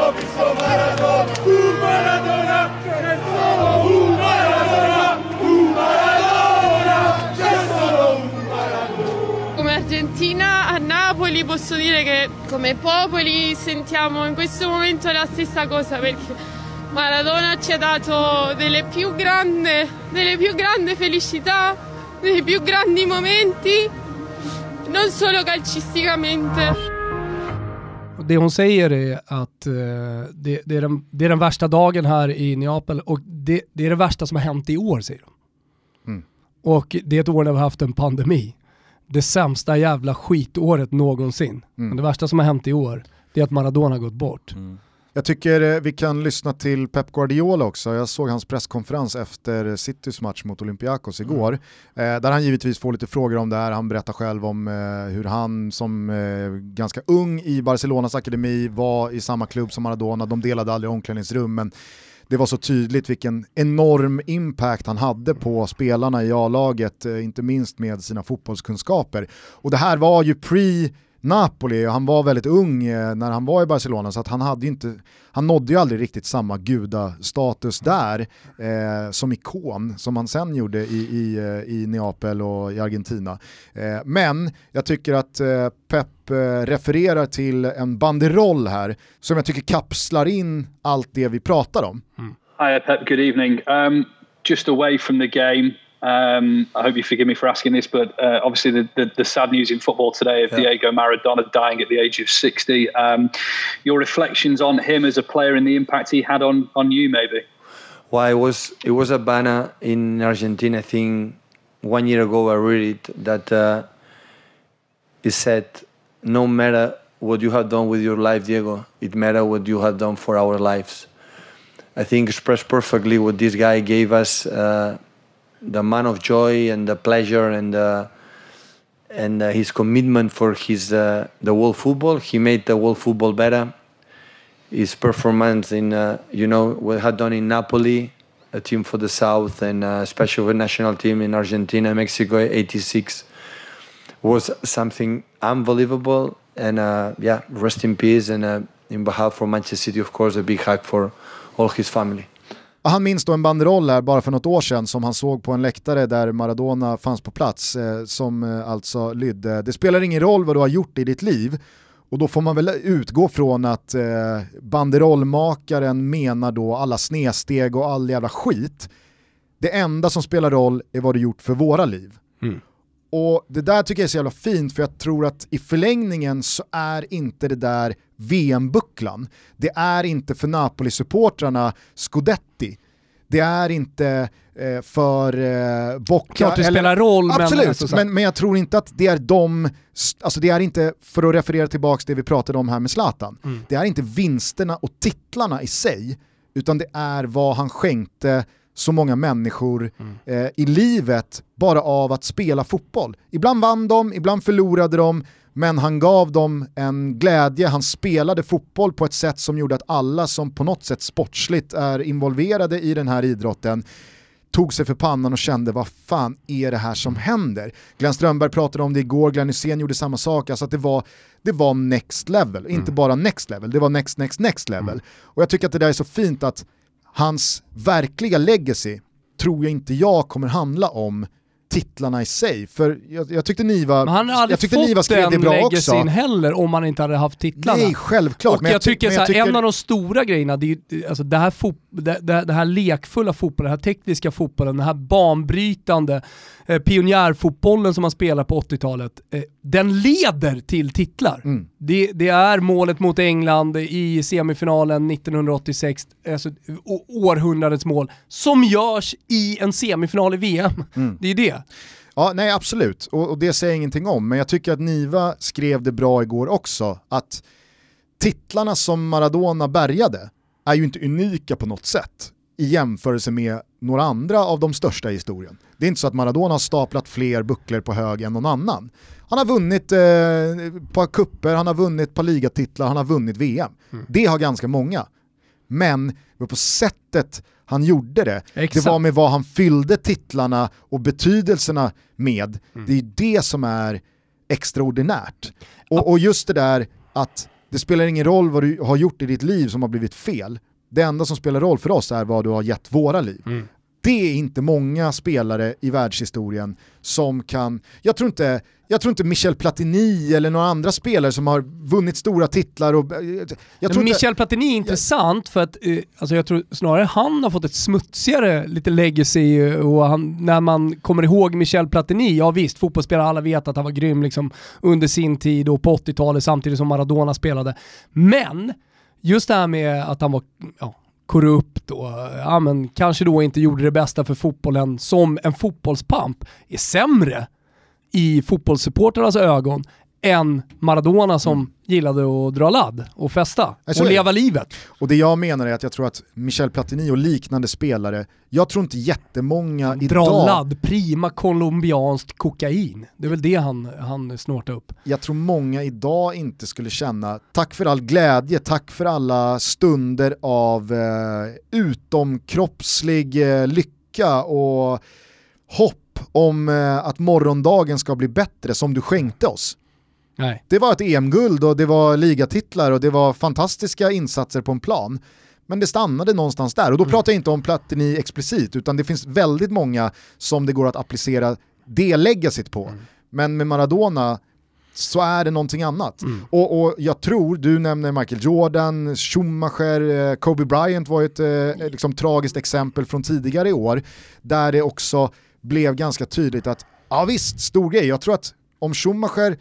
ho visto Maradona un Maradona c'è solo un Maradona un Maradona c'è solo un Maradona come Argentina a Napoli posso dire che come popoli sentiamo in questo momento la stessa cosa perché Maradona ci ha dato delle più grandi, delle più grandi felicità, dei più grandi momenti non solo calcisticamente. Det hon säger är att eh, det, det, är den, det, är den, värsta dagen här i Neapel och det, det, är det värsta som har hänt i år säger hon. Mm. Och det är ett år när vi har haft en pandemi. Det sämsta jävla skitåret någonsin. Mm. Men det värsta som har hänt i år, det är att Maradona har gått bort. Mm. Jag tycker eh, vi kan lyssna till Pep Guardiola också. Jag såg hans presskonferens efter Citys match mot Olympiakos mm. igår. Mm. där han givetvis får lite frågor om det här. Han berättar själv om eh, hur han som ganska ung i Barcelonas akademi var i samma klubb som Maradona. De delade aldrig omklädningsrum men det var så tydligt vilken enorm impact han hade på spelarna i A-laget, inte minst med sina fotbollskunskaper. Och det här var ju pre Napoli och han var väldigt ung eh, när han var i Barcelona så att han, hade inte, han nådde ju aldrig riktigt samma gudastatus där eh, som ikon som han sen gjorde i, i, eh, i Neapel och i Argentina. Eh, men jag tycker att eh, Pep eh, refererar till en banderoll här som jag tycker kapslar in allt det vi pratar om. Mm. Hi Pep, good evening. Um, just away from the game Um, I hope you forgive me for asking this, but uh, obviously the, the, the, sad news in football today of yeah. Diego Maradona dying at the age of 60. Um, your reflections on him as a player and the impact he had on, on you, maybe? Well, it was it was a banner in Argentina. I think one year ago I read it that uh, it said, "No matter what you have done with your life, Diego, it matters what you have done for our lives." I think expressed perfectly what this guy gave us. Uh, the man of joy and the pleasure and uh, and uh, his commitment for his uh, the world football. He made the world football better. His performance in uh, you know what had done in Napoli, a team for the south, and uh, especially the national team in Argentina, Mexico, '86 was something unbelievable. And uh, yeah, rest in peace. And in behalf of Manchester City, of course, a big hug for all his family. Han minns då en banderoll här bara för något år sedan som han såg på en läktare där Maradona fanns på plats. Eh, som eh, alltså lydde, det spelar ingen roll vad du har gjort i ditt liv Och då får man väl utgå från att eh, banderollmakaren menar då alla snedsteg och all jävla skit. Det enda som spelar roll är vad du gjort för våra liv. Mm. Och det där tycker jag är så jävla fint för jag tror att i förlängningen så är inte det där VM-bucklan. Det är inte för Napoli-supportrarna Scudetti. Det är inte eh, för eh, Bocca. Klart det spelar roll, men- Absolut, alltså så- men, men jag tror inte att det är de, alltså det är inte, för att referera tillbaka till det vi pratade om här med Zlatan, Mm. det är inte vinsterna och titlarna i sig, utan det är vad han skänkte så många människor Mm. eh, i livet bara av att spela fotboll. Ibland vann de, ibland förlorade de, men han gav dem en glädje, han spelade fotboll på ett sätt som gjorde att alla som på något sätt sportsligt är involverade i den här idrotten tog sig för pannan och kände vad fan är det här som händer? Glenn Strömberg pratade om det igår, Glenn Hysén gjorde samma sak, alltså att det var, det var next level, inte bara next level, det var next, next, next level. Och jag tycker att det där är så fint att hans verkliga legacy tror jag inte jag kommer handla om titlarna i sig. För jag, jag tyckte Niva, Men han hade jag tyckte fått Niva skrev det bra också. heller om han inte hade haft titlarna. Nej, självklart. Och Men jag, jag ty- tycker men så jag tycker- en av de stora grejerna, det, är alltså det, här fot, det, det, det här lekfulla fotbollen, den här tekniska fotbollen, den här banbrytande eh, pionjärfotbollen som man spelar på 80-talet, eh, den leder till titlar. Mm. Det, det är målet mot England i semifinalen 1986, alltså århundradets mål, som görs i en semifinal i VM. Mm. Det är det. Ja, nej absolut, och, och det säger jag ingenting om, men jag tycker att Niva skrev det bra igår också, att titlarna som Maradona bärgade är ju inte unika på något sätt i jämförelse med några andra av de största i historien. Det är inte så att Maradona har staplat fler bucklor på hög än någon annan. Han har vunnit eh, ett par kupper, han har vunnit ett par ligatitlar, han har vunnit VM. Det har ganska många. Men på sättet han gjorde det, Exakt. det var med vad han fyllde titlarna och betydelserna med. Mm. Det är det som är extraordinärt. Och, och just det där att det spelar ingen roll vad du har gjort i ditt liv som har blivit fel. Det enda som spelar roll för oss är vad du har gett våra liv. Mm. Det är inte många spelare i världshistorien som kan, jag tror inte, jag tror inte Michel Platini eller några andra spelare som har vunnit stora titlar och... Jag tror inte, Michel Platini är intressant för att eh, alltså jag tror snarare han har fått ett smutsigare lite legacy eh, och han, när man kommer ihåg Michel Platini, ja visst fotbollsspelare, alla vet att han var grym liksom under sin tid och på 80-talet samtidigt som Maradona spelade. Men just det här med att han var ja, korrupt och ja, men kanske då inte gjorde det bästa för fotbollen som en fotbollspamp är sämre i fotbollssupportrarnas ögon än Maradona som gillade att dra ladd och festa och leva livet. Och det jag menar är att jag tror att Michel Platini och liknande spelare, jag tror inte jättemånga Dra idag, ladd, prima colombianskt kokain. Det är väl det han, han snortar upp. jag tror många idag inte skulle känna tack för all glädje, tack för alla stunder av eh, utomkroppslig eh, lycka och hopp om eh, att morgondagen ska bli bättre som du skänkte oss. Nej. Det var ett EM-guld och det var ligatitlar och det var fantastiska insatser på en plan. Men det stannade någonstans där. Och då pratar jag inte om Platini explicit, utan det finns väldigt många som det går att applicera det legacyt på. Men med Maradona så är det någonting annat. Och, och jag tror, du nämner Michael Jordan, Schumacher, eh, Kobe Bryant var ett eh, liksom, tragiskt exempel från tidigare i år, där det också blev ganska tydligt att, ja visst, stor grej, jag tror att om Schumacher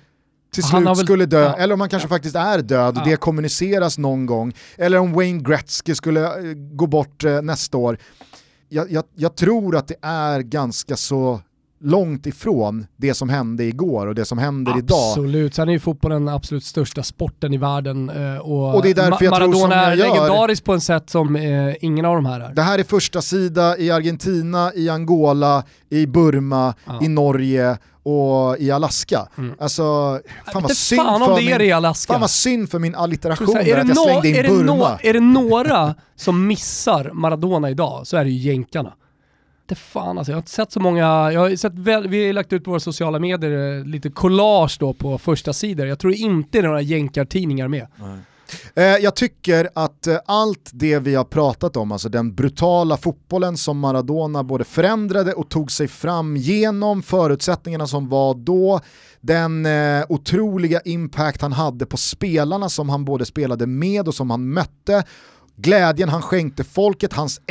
till slut väl- skulle dö, ja. eller om han kanske faktiskt är död, Ja. det kommuniceras någon gång, eller om Wayne Gretzky skulle eh, gå bort eh, nästa år. Jag, jag, jag tror att det är ganska så långt ifrån det som hände igår och det som händer idag. Absolut, sen är ju fotbollen den absolut största sporten i världen eh, och, Och det är därför jag tror Maradona som jag är gör. legendarisk på en sätt som eh, ingen av de här är. Det här är första sida i Argentina, i Angola, i Burma, Ja. i Norge och i Alaska. Alltså, fan vad synd fan för min, i Alaska. Fan vad synd för min allitteration där, är, att jag slängde in Burma. är det några som missar Maradona idag så är det ju jänkarna. Det fan alltså, jag har inte sett så många, jag har sett väl, vi har lagt ut på våra sociala medier eh, lite collage då på första sidor. Jag tror inte det är några jänkartidningar med. Eh, jag tycker att eh, allt det vi har pratat om, alltså den brutala fotbollen som Maradona både förändrade och tog sig fram genom förutsättningarna som var då, den eh, otroliga impact han hade på spelarna som han både spelade med och som han mötte, glädjen han skänkte folket, hans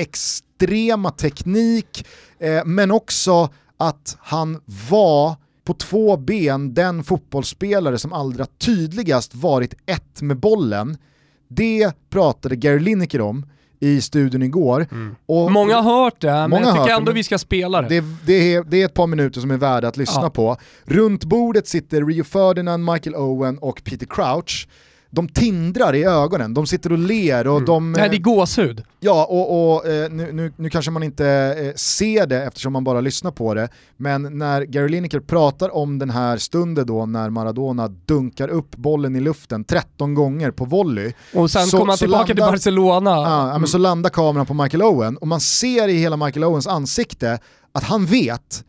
extrema teknik, eh, men också att han var på två ben den fotbollsspelare som allra tydligast varit ett med bollen. Det pratade Gary Lineker om i studion igår. Mm. Och Många har hört det, men jag tycker ändå det, vi ska spela det. Det, det, är, det är ett par minuter som är värda att lyssna ja. på. Runt bordet sitter Rio Ferdinand, Michael Owen och Peter Crouch de tindrar i ögonen, de sitter och ler och mm. de... Nej, det är gåshud. Ja, och, och eh, nu, nu, nu, kanske man inte eh, ser det eftersom man bara lyssnar på det, men när Gary Lineker pratar om den här stunden då när Maradona dunkar upp bollen i luften 13 gånger på volley. Och sen kommer han tillbaka landar, till Barcelona. Ja, mm. men så landar kameran på Michael Owen och man ser i hela Michael Owens ansikte att han vet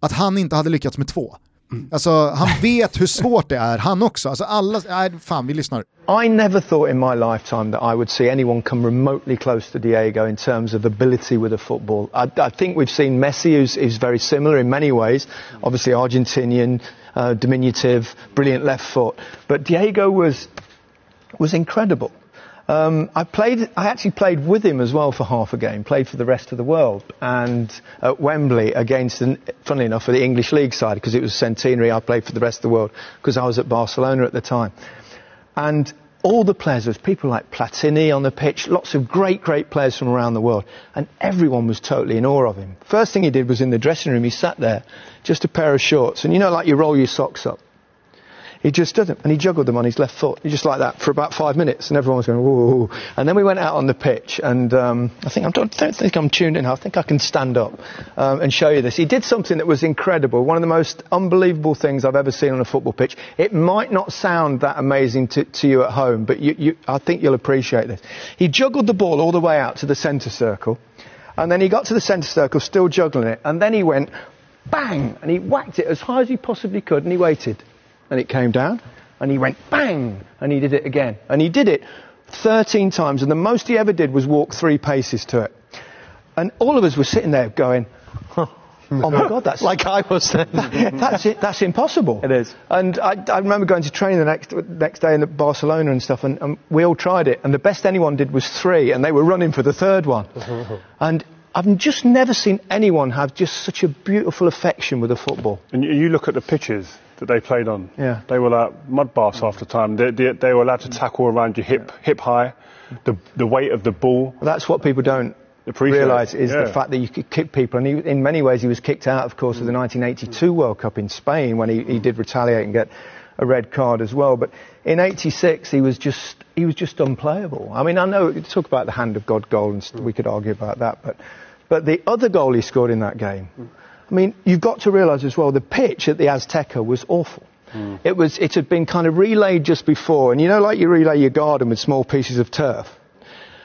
att han inte hade lyckats med två. Mm. Alltså, han vet hur svårt det är, han också. Alltså, alla, nej, fan, vi lyssnar. I never thought in my lifetime that I would see anyone come remotely close to Diego in terms of ability with a football. I, I think we've seen Messi, who's, who's very similar in many ways. Obviously, Argentinian, uh, diminutive, brilliant left foot. But Diego was was incredible. Um, I played. I actually played with him as well for half a game. Played for the rest of the world and at Wembley against, funnily enough, for the English League side because it was centenary. I played for the rest of the world because I was at Barcelona at the time, and all the players, was people like Platini on the pitch, lots of great, great players from around the world, and everyone was totally in awe of him. First thing he did was in the dressing room, he sat there, just a pair of shorts, and you know, like you roll your socks up. He just did it, and he juggled them on his left foot, just like that for about five minutes, and everyone was going, whoa. And then we went out on the pitch, and um, I think I'm, I don't think I'm tuned in. I think I can stand up um, and show you this. He did something that was incredible, one of the most unbelievable things I've ever seen on a football pitch. It might not sound that amazing to, to you at home, but you, you, I think you'll appreciate this. He juggled the ball all the way out to the centre circle, and then he got to the centre circle, still juggling it, and then he went bang, and he whacked it as high as he possibly could, and he waited and it came down, and he went bang, and he did it again. And he did it 13 times, and the most he ever did was walk three paces to it. And all of us were sitting there going, oh my God, that's like I was. that, that's it. That's impossible. It is. And I, I, remember going to training the next next day in Barcelona and stuff, and, and, we all tried it. And the best anyone did was three, and they were running for the third one. and I've just never seen anyone have just such a beautiful affection with a football. And you look at the pitches that they played on. Yeah. They were like mud baths half the time. They, they, they were allowed to mm. tackle around your hip, hip high. The, the weight of the ball. Well, that's what people don't realise is yeah. the fact that you could kick people. And he, in many ways, he was kicked out, of course, of the mm. 1982 mm. World Cup in Spain when he, he did retaliate and get a red card as well. But in '86, he was just he was just unplayable. I mean, I know you talk about the hand of God goal, and we could argue about that, but but the other goal he scored in that game. I mean, you've got to realise as well, the pitch at the Azteca was awful. Mm. It was, it had been kind of relayed just before, and you know, like you relay your garden with small pieces of turf.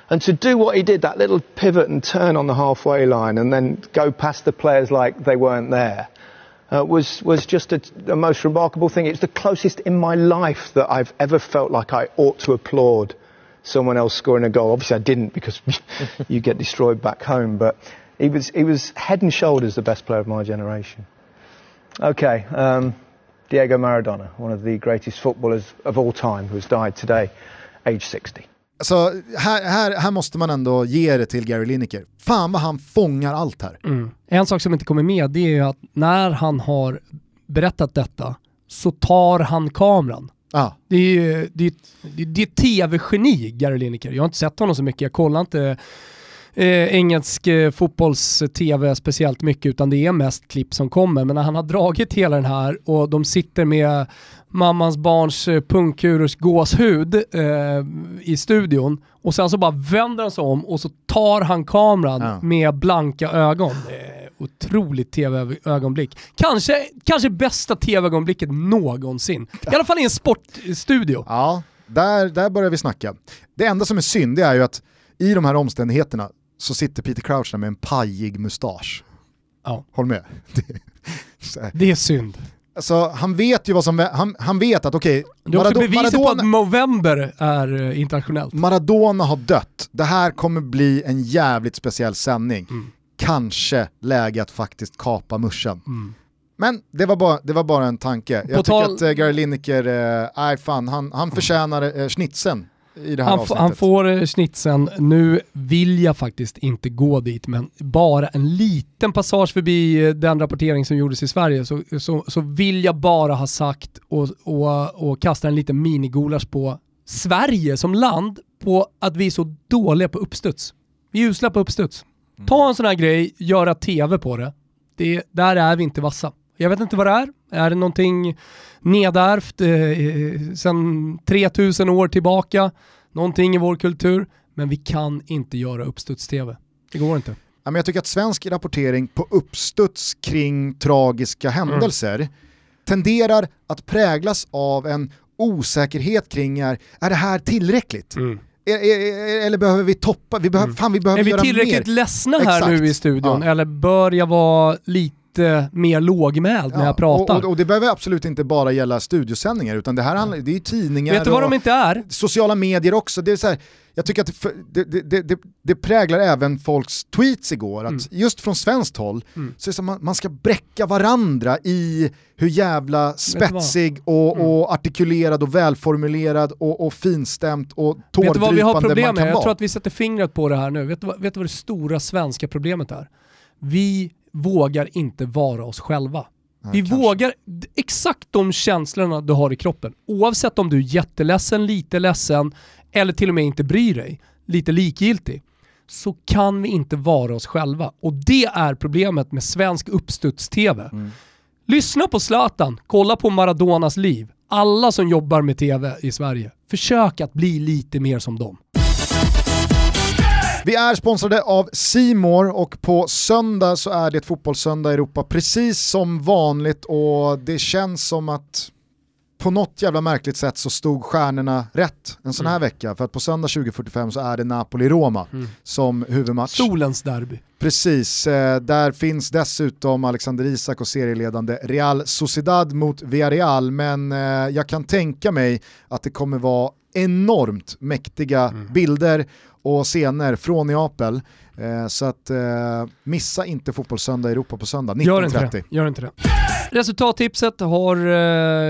And to do what he did, that little pivot and turn on the halfway line, and then go past the players like they weren't there, uh, was was just a, a most remarkable thing. It's the closest in my life that I've ever felt like I ought to applaud someone else scoring a goal. Obviously, I didn't because you get destroyed back home, but he was, he was head and shoulders the best player of my generation. Okay, um, Diego Maradona, one of the greatest footballers of all time, who has died today, age 60. Alltså, här, här, här måste man ändå ge det till Gary Lineker. Fan vad han fångar allt här. Mm. En sak som inte kommer med det är ju att när han har berättat detta så tar han kameran. Ah. Det är ju det, det, det är tv-geni, Gary Lineker. Jag har inte sett honom så mycket, jag kollar inte eh, engelsk eh, fotbolls-tv speciellt mycket utan det är mest klipp som kommer. Men när han har dragit hela den här och de sitter med mammans barns eh, pungkurers gåshud eh, i studion och sen så bara vänder han sig om och så tar han kameran ja. med blanka ögon. otroligt tv-ögonblick. Kanske, kanske bästa tv-ögonblicket någonsin. I alla fall i en sportstudio. Ja, där, där börjar vi snacka. Det enda som är synd är ju att i de här omständigheterna så sitter Peter Crouch där med en pajig mustasch. Ja. Håll med. Det, är synd. Alltså, han vet ju vad som, han, han vet att okej, Det är också beviset på att Movember är eh, internationellt. Maradona har dött, det här kommer bli en jävligt speciell sändning. Mm. Kanske läge att faktiskt kapa muschen. Men det var, bara, det var bara en tanke. Jag tycker att uh, Gary Lineker, nej fan, han, han förtjänar uh, schnitzeln i det här Han, avsnittet. han får eh, snitsen, nu vill jag faktiskt inte gå dit, men bara en liten passage förbi eh, den rapportering som gjordes i Sverige så, så, så vill jag bara ha sagt och, och, och kasta en liten minigulasch på Sverige som land på att vi är så dåliga på uppstuds. Vi är usla på uppstuds. Ta en sån här grej, göra TV på det. det. Där är vi inte vassa. Jag vet inte vad det är. Är det någonting nedärvt eh, sedan 3000 år tillbaka? Någonting i vår kultur? Men vi kan inte göra uppstuds-TV. Det går inte. Ja, men jag tycker att svensk rapportering på uppstuds kring tragiska händelser tenderar att präglas av en osäkerhet kring är, är det här tillräckligt? Är, eller behöver vi toppa? Vi behöver, fan, vi behöver Är vi tillräckligt mer. ledsna här Exakt. nu i studion? Ja. Eller bör jag vara lite mer lågmäld när jag pratar? Och, och, och det behöver absolut inte bara gälla studiosändningar utan det här handlar, det är ju tidningar Vet du vad de inte är? sociala medier också. Det är så här, jag tycker att det, det, det, det, präglar även folks tweets igår, att Mm. just från svenskt håll så är det som man, man ska bräcka varandra i hur jävla spetsig och, Mm. och artikulerad och välformulerad och, och finstämt och Vet du vad vi har tårdrypande problem med? Jag tror att vi sätter fingret på det här nu. Vet du, vad, vet du vad det stora svenska problemet är? Vi vågar inte vara oss själva. Vi vågar d- exakt de känslorna du har i kroppen. Oavsett om du är jätteledsen, lite ledsen eller till och med inte bryr dig, lite likgiltig, så kan vi inte vara oss själva. Och det är problemet med svensk uppstuds-TV. Lyssna på Zlatan, kolla på Maradonas liv. Alla som jobbar med TV i Sverige, försök att bli lite mer som dem. Vi är sponsrade av Simor och på söndag så är det fotbollssöndag i Europa precis som vanligt. Och det känns som att på något jävla märkligt sätt så stod stjärnorna rätt en sån här vecka. För att på söndag 20.45 så är det Napoli-Roma som huvudmatch. Solens derby. Precis, eh, där finns dessutom Alexander Isak och serieledande Real Sociedad mot Villarreal. Men eh, jag kan tänka mig att det kommer vara enormt mäktiga bilder och scener från Neapel. Eh, så att eh, missa inte Fotbollssöndag i Europa på söndag Gör inte 19.30. det. Gör inte det. Resultattipset har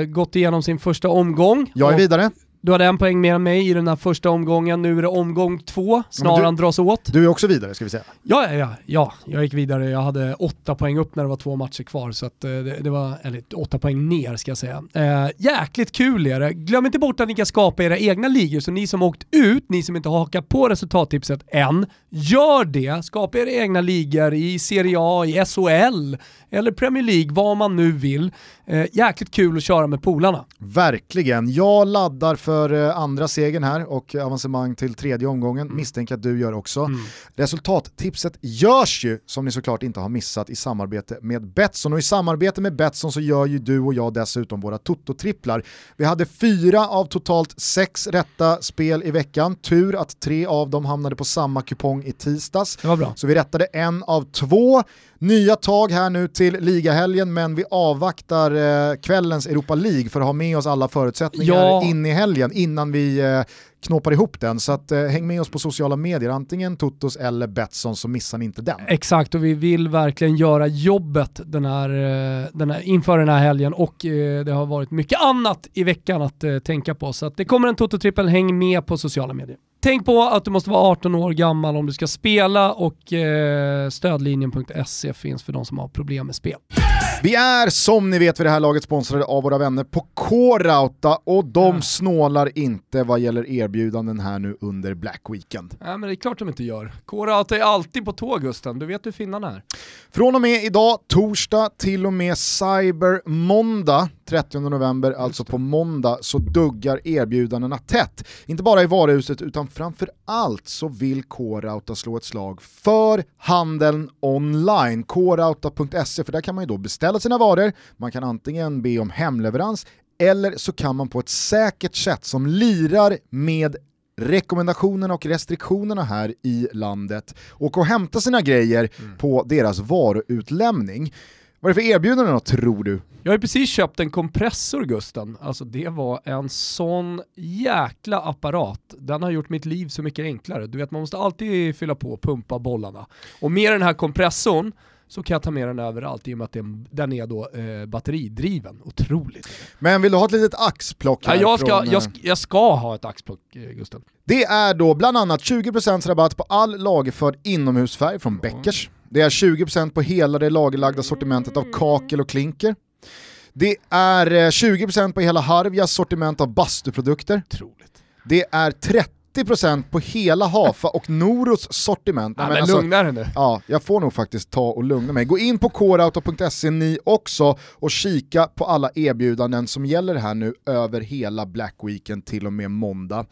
eh, gått igenom sin första omgång. Jag är Och vidare. Du hade en poäng mer än mig i den här första omgången, nu är det omgång två, snaran dras åt. Du är också vidare ska vi säga. Ja, ja, ja, ja, jag gick vidare. Jag hade åtta poäng upp när det var två matcher kvar, så att, eh, det, det var, eller åtta poäng ner ska jag säga. Eh, jäkligt kul är det. Glöm inte bort att ni kan skapa era egna ligor, så ni som åkt ut, ni som inte har hakat på resultattipset än, gör det. Skapa era egna ligor i Serie A, i SHL eller Premier League, vad man nu vill. Eh, jäkligt kul att köra med polarna. Verkligen. Jag laddar för eh, andra segern här och avancemang till tredje omgången. Misstänker att du gör också. Resultattipset görs ju, som ni såklart inte har missat, i samarbete med Betsson. Och i samarbete med Betsson så gör ju du och jag dessutom våra Toto-tripplar. Vi hade fyra av totalt sex rätta spel i veckan. Tur att tre av dem hamnade på samma kupong i tisdags. Det var bra. Så vi rättade en av två. Nya tag här nu till ligahelgen men vi avvaktar eh, kvällens Europa League för att ha med oss alla förutsättningar Ja. in i helgen innan vi eh, knåpar ihop den. Så att, eh, häng med oss på sociala medier, antingen Totos eller Betsson så missar ni inte den. Exakt, och vi vill verkligen göra jobbet den här, eh, den här, inför den här helgen och eh, det har varit mycket annat i veckan att eh, tänka på. Så att det kommer en Toto-trippel, häng med på sociala medier. Tänk på att du måste vara 18 år gammal om du ska spela och eh, stödlinjen.se finns för de som har problem med spel. Vi är som ni vet vid det här laget sponsrade av våra vänner på K-Rauta och de snålar inte vad gäller erbjudanden här nu under Black Weekend. Nej men det är klart de inte gör. K-Rauta är alltid på tåg Gusten, du vet hur finnarna är. Från och med idag, torsdag, till och med Cyber Måndag, 30 november, alltså på måndag, så duggar erbjudandena tätt. Inte bara i varuhuset utan framför allt så vill K-Rauta slå ett slag för handeln online. Krauta.se, för där kan man ju då beställa sina varor, man kan antingen be om hemleverans eller så kan man på ett säkert sätt som lirar med rekommendationerna och restriktionerna här i landet och och hämta sina grejer på deras varuutlämning. Vad är det för erbjudande då, tror du? Jag har ju precis köpt en kompressor Gusten. Alltså det var en sån jäkla apparat. Den har gjort mitt liv så mycket enklare. Du vet man måste alltid fylla på och pumpa bollarna. Och med den här kompressorn så kan jag ta med den överallt i och med att den, den är då eh, batteridriven. Otroligt. Men vill du ha ett litet axplock Ja, här jag, ska, från, eh, jag, sk- jag ska ha ett axplock eh, Gusten. Det är då bland annat 20% rabatt på all lagerförd inomhusfärg från Beckers. Det är 20% på hela det lagerlagda sortimentet av kakel och klinker. Det är eh, 20% på hela Harvias sortiment av bastuprodukter. Det är 30% på hela Hafa och Noros sortiment. Ja, men lugna dig nu. Ja, jag får nog faktiskt ta och lugna mig. Gå in på coreauto.se ni också och kika på alla erbjudanden som gäller här nu över hela Black Weekend till och med måndag.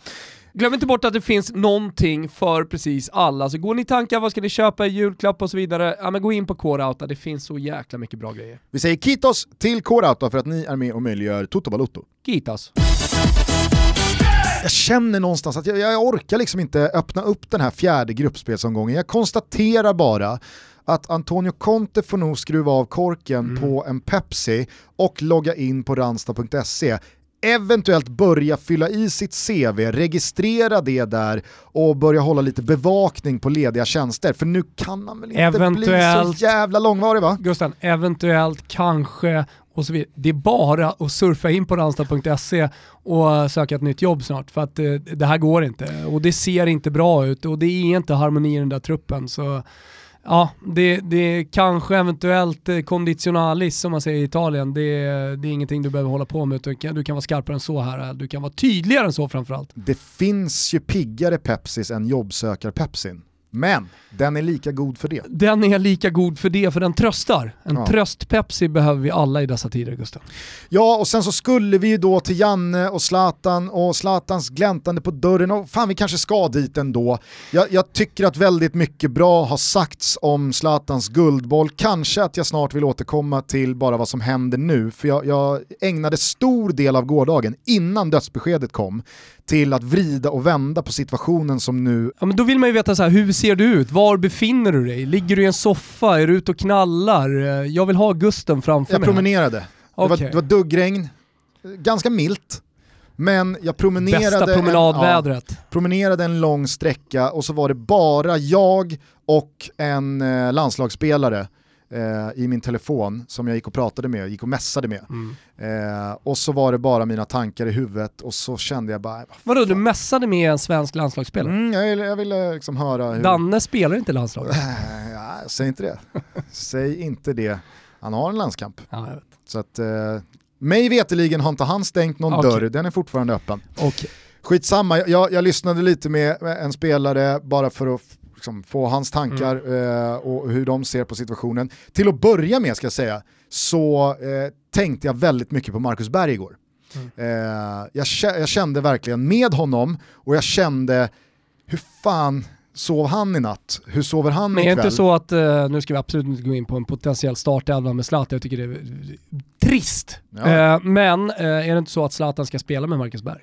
Glöm inte bort att det finns någonting för precis alla. Så går ni tankar, vad ska ni köpa i julklapp och så vidare, ja men gå in på Coreouta, det finns så jäkla mycket bra grejer. Vi säger kitos till Coreauto för att ni är med och möjliggör Toto Balotto. Kitas. Jag känner någonstans att jag, jag orkar liksom inte öppna upp den här fjärde gruppspelsomgången. Jag konstaterar bara att Antonio Conte får nog skruva av korken på en Pepsi och logga in på ranstad.se. Eventuellt börja fylla i sitt CV, registrera det där och börja hålla lite bevakning på lediga tjänster. För nu kan han väl inte bli Eventuellt. så jävla långvarig va? Gusten, eventuellt, kanske och så vidare. Det är bara att surfa in på ranstad.se och söka ett nytt jobb snart för att eh, det här går inte och det ser inte bra ut och det är inte harmoni i den där truppen. Så ja, det, det är kanske eventuellt konditionalis conditionalis som man säger i Italien. Det, det är ingenting du behöver hålla på med utan du kan- du kan vara skarpare än så här. Du kan vara tydligare än så framförallt. Det finns ju piggare Pepsis än jobbsökar-Pepsin. Men den är lika god för det. Den är lika god för det, för den tröstar. En Ja. tröst-Pepsi behöver vi alla i dessa tider Gustav. Ja, och sen så skulle vi ju då till Janne och Zlatan och Zlatans gläntande på dörren och fan vi kanske ska dit ändå. Jag, jag tycker att väldigt mycket bra har sagts om Zlatans guldboll. Kanske att jag snart vill återkomma till bara vad som händer nu, för jag, jag ägnade stor del av gårdagen innan dödsbeskedet kom till att vrida och vända på situationen som nu Ja, men då vill man ju veta så här, hur ser du ut? Var befinner du dig? Ligger du i en soffa? Är du ute och knallar? Eh, Jag vill ha Gusten framför Jag mig. här. promenerade. Det, var, det var duggregn, ganska milt. Men jag promenerade, Bästa promenadvädret. En, ja, promenerade en lång sträcka och så var det bara jag och en eh, landslagsspelare eh, i min telefon som jag gick och pratade med, gick och mässade med. Mm. Eh, och så var det bara mina tankar i huvudet och så kände jag bara, Vadå, du mässade med en svensk landslagsspelare? mm, jag, ville- jag ville liksom höra hur... Danne spelar inte landslaget. Ja, säg inte det. säg inte det. Han har en landskamp. Ja, jag vet. Så att, eh, mig veteligen har inte han stängt någon Okej. dörr, den är fortfarande öppen. Okej. Skitsamma, jag, jag lyssnade lite med en spelare bara för att liksom, få hans tankar Mm. eh, och hur de ser på situationen. Till att börja med ska jag säga, så eh, tänkte jag väldigt mycket på Marcus Berg igår. Mm. Eh, jag, jag kände verkligen med honom och jag kände, hur fan sov han i natt? Hur sover han Men är det ikväll? inte så att, eh, nu ska vi absolut inte gå in på en potentiell startelva med Zlatan, jag tycker det är trist. Ja. Eh, Men eh, är det inte så att Zlatan ska spela med Marcus Berg?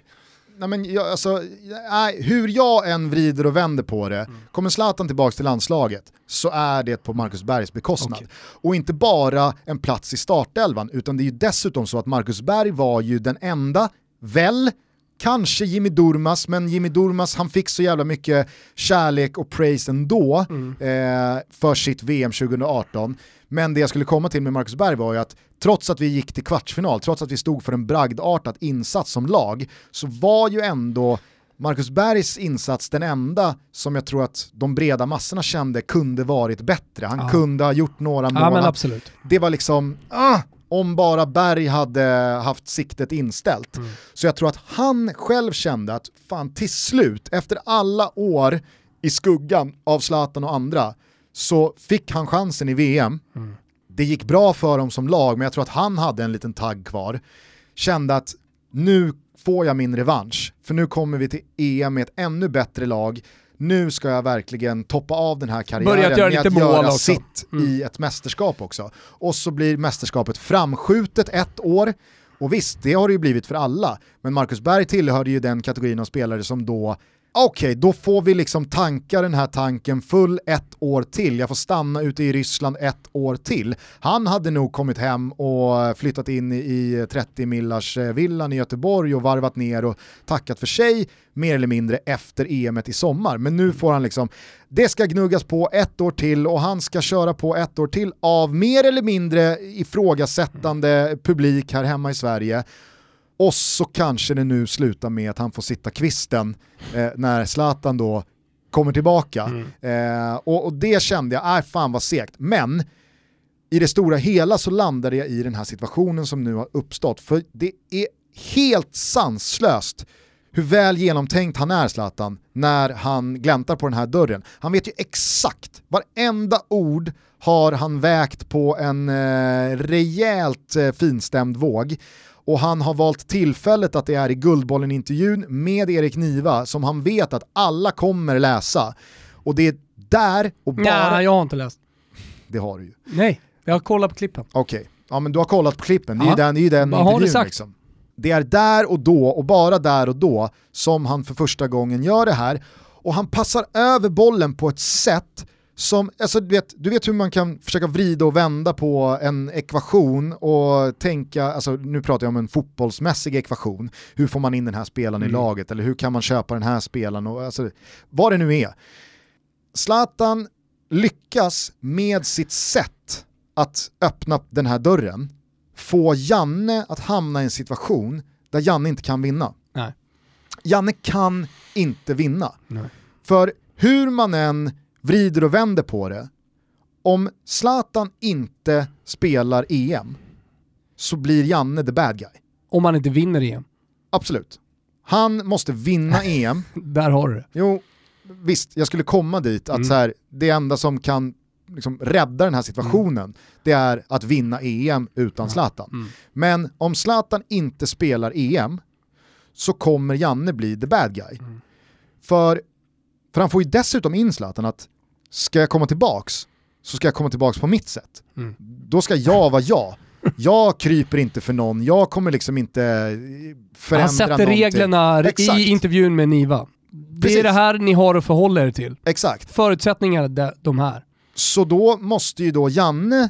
Nej, men jag, alltså, nej, hur jag än vrider och vänder på det, kommer Zlatan tillbaka till landslaget så är det på Marcus Bergs bekostnad. Och inte bara en plats i startelvan, utan det är ju dessutom så att Marcus Berg var ju den enda, väl, kanske Jimmy Durmas, men Jimmy Durmas han fick så jävla mycket kärlek och praise ändå eh, för sitt VM 2018. Men det jag skulle komma till med Marcus Berg var ju att trots att vi gick till kvartsfinal, trots att vi stod för en bragdartad insats som lag, så var ju ändå Marcus Bergs insats den enda som jag tror att de breda massorna kände kunde varit bättre. Han Ja. kunde ha gjort några mål. Ja men Han- absolut. det var liksom, ah, om bara Berg hade haft siktet inställt. Mm. Så jag tror att han själv kände att fan till slut, efter alla år i skuggan av Zlatan och andra, så fick han chansen i VM. Mm. Det gick bra för dem som lag, men jag tror att han hade en liten tagg kvar. Kände att nu får jag min revansch, för nu kommer vi till EM med ett ännu bättre lag. Nu ska jag verkligen toppa av den här karriären Börjat göra med att göra också. sitt Mm. i ett mästerskap också. Och så blir mästerskapet framskjutet ett år. Och visst, det har det ju blivit för alla. Men Marcus Berg tillhörde ju den kategorin av spelare som då okej, då får vi liksom tanka den här tanken full ett år till. Jag får stanna ute i Ryssland ett år till. Han hade nog kommit hem och flyttat in i 30 millars eh, villan i Göteborg och varvat ner och tackat för sig mer eller mindre efter EMet i sommar. Men nu får han liksom, det ska gnuggas på ett år till och han ska köra på ett år till av mer eller mindre ifrågasättande publik här hemma i Sverige. Och så kanske det nu slutar med att han får sitta kvisten eh, när Zlatan då kommer tillbaka. Eh, och, och det kände jag, nej fan vad segt. Men i det stora hela så landade jag i den här situationen som nu har uppstått. För det är helt sanslöst hur väl genomtänkt han är Zlatan när han gläntar på den här dörren. Han vet ju exakt, varenda ord har han vägt på en eh, rejält eh, finstämd våg och han har valt tillfället att det är i Guldbollen-intervjun med Erik Niva som han vet att alla kommer läsa. Och det är där och bara... Nej, jag har inte läst. Det har du ju. Nej, jag har kollat på klippen. Okej, ja men du har kollat på klippen, det är ju den, det är ju den Vad har du intervjun sagt? liksom. Det är där och då, och bara där och då, som han för första gången gör det här. Och han passar över bollen på ett sätt som, alltså du vet, du vet hur man kan försöka vrida och vända på en ekvation och tänka, alltså nu pratar jag om en fotbollsmässig ekvation, hur får man in den här spelaren i Mm. laget eller hur kan man köpa den här spelaren och alltså, vad det nu är. Zlatan lyckas med sitt sätt att öppna den här dörren få Janne att hamna i en situation där Janne inte kan vinna. Nej. Janne kan inte vinna. Nej. För hur man än vrider och vänder på det, om Zlatan inte spelar EM så blir Janne the bad guy. Om man inte vinner EM. Absolut. Han måste vinna EM. Där har du det. Jo, visst, jag skulle komma dit att Mm. så här, det enda som kan liksom rädda den här situationen, det är att vinna EM utan Zlatan. Mm. Men om Zlatan inte spelar EM så kommer Janne bli the bad guy. Mm. För, för han får ju dessutom in Zlatan att ska jag komma tillbaks så ska jag komma tillbaks på mitt sätt. Mm. Då ska jag vara jag. Jag kryper inte för någon, jag kommer liksom inte förändra Han sätter någonting. reglerna Exakt. i intervjun med Niva. Det Precis. är det här ni har att förhålla er till. Exakt. Förutsättningarna är de- de här. Så då måste ju då Janne,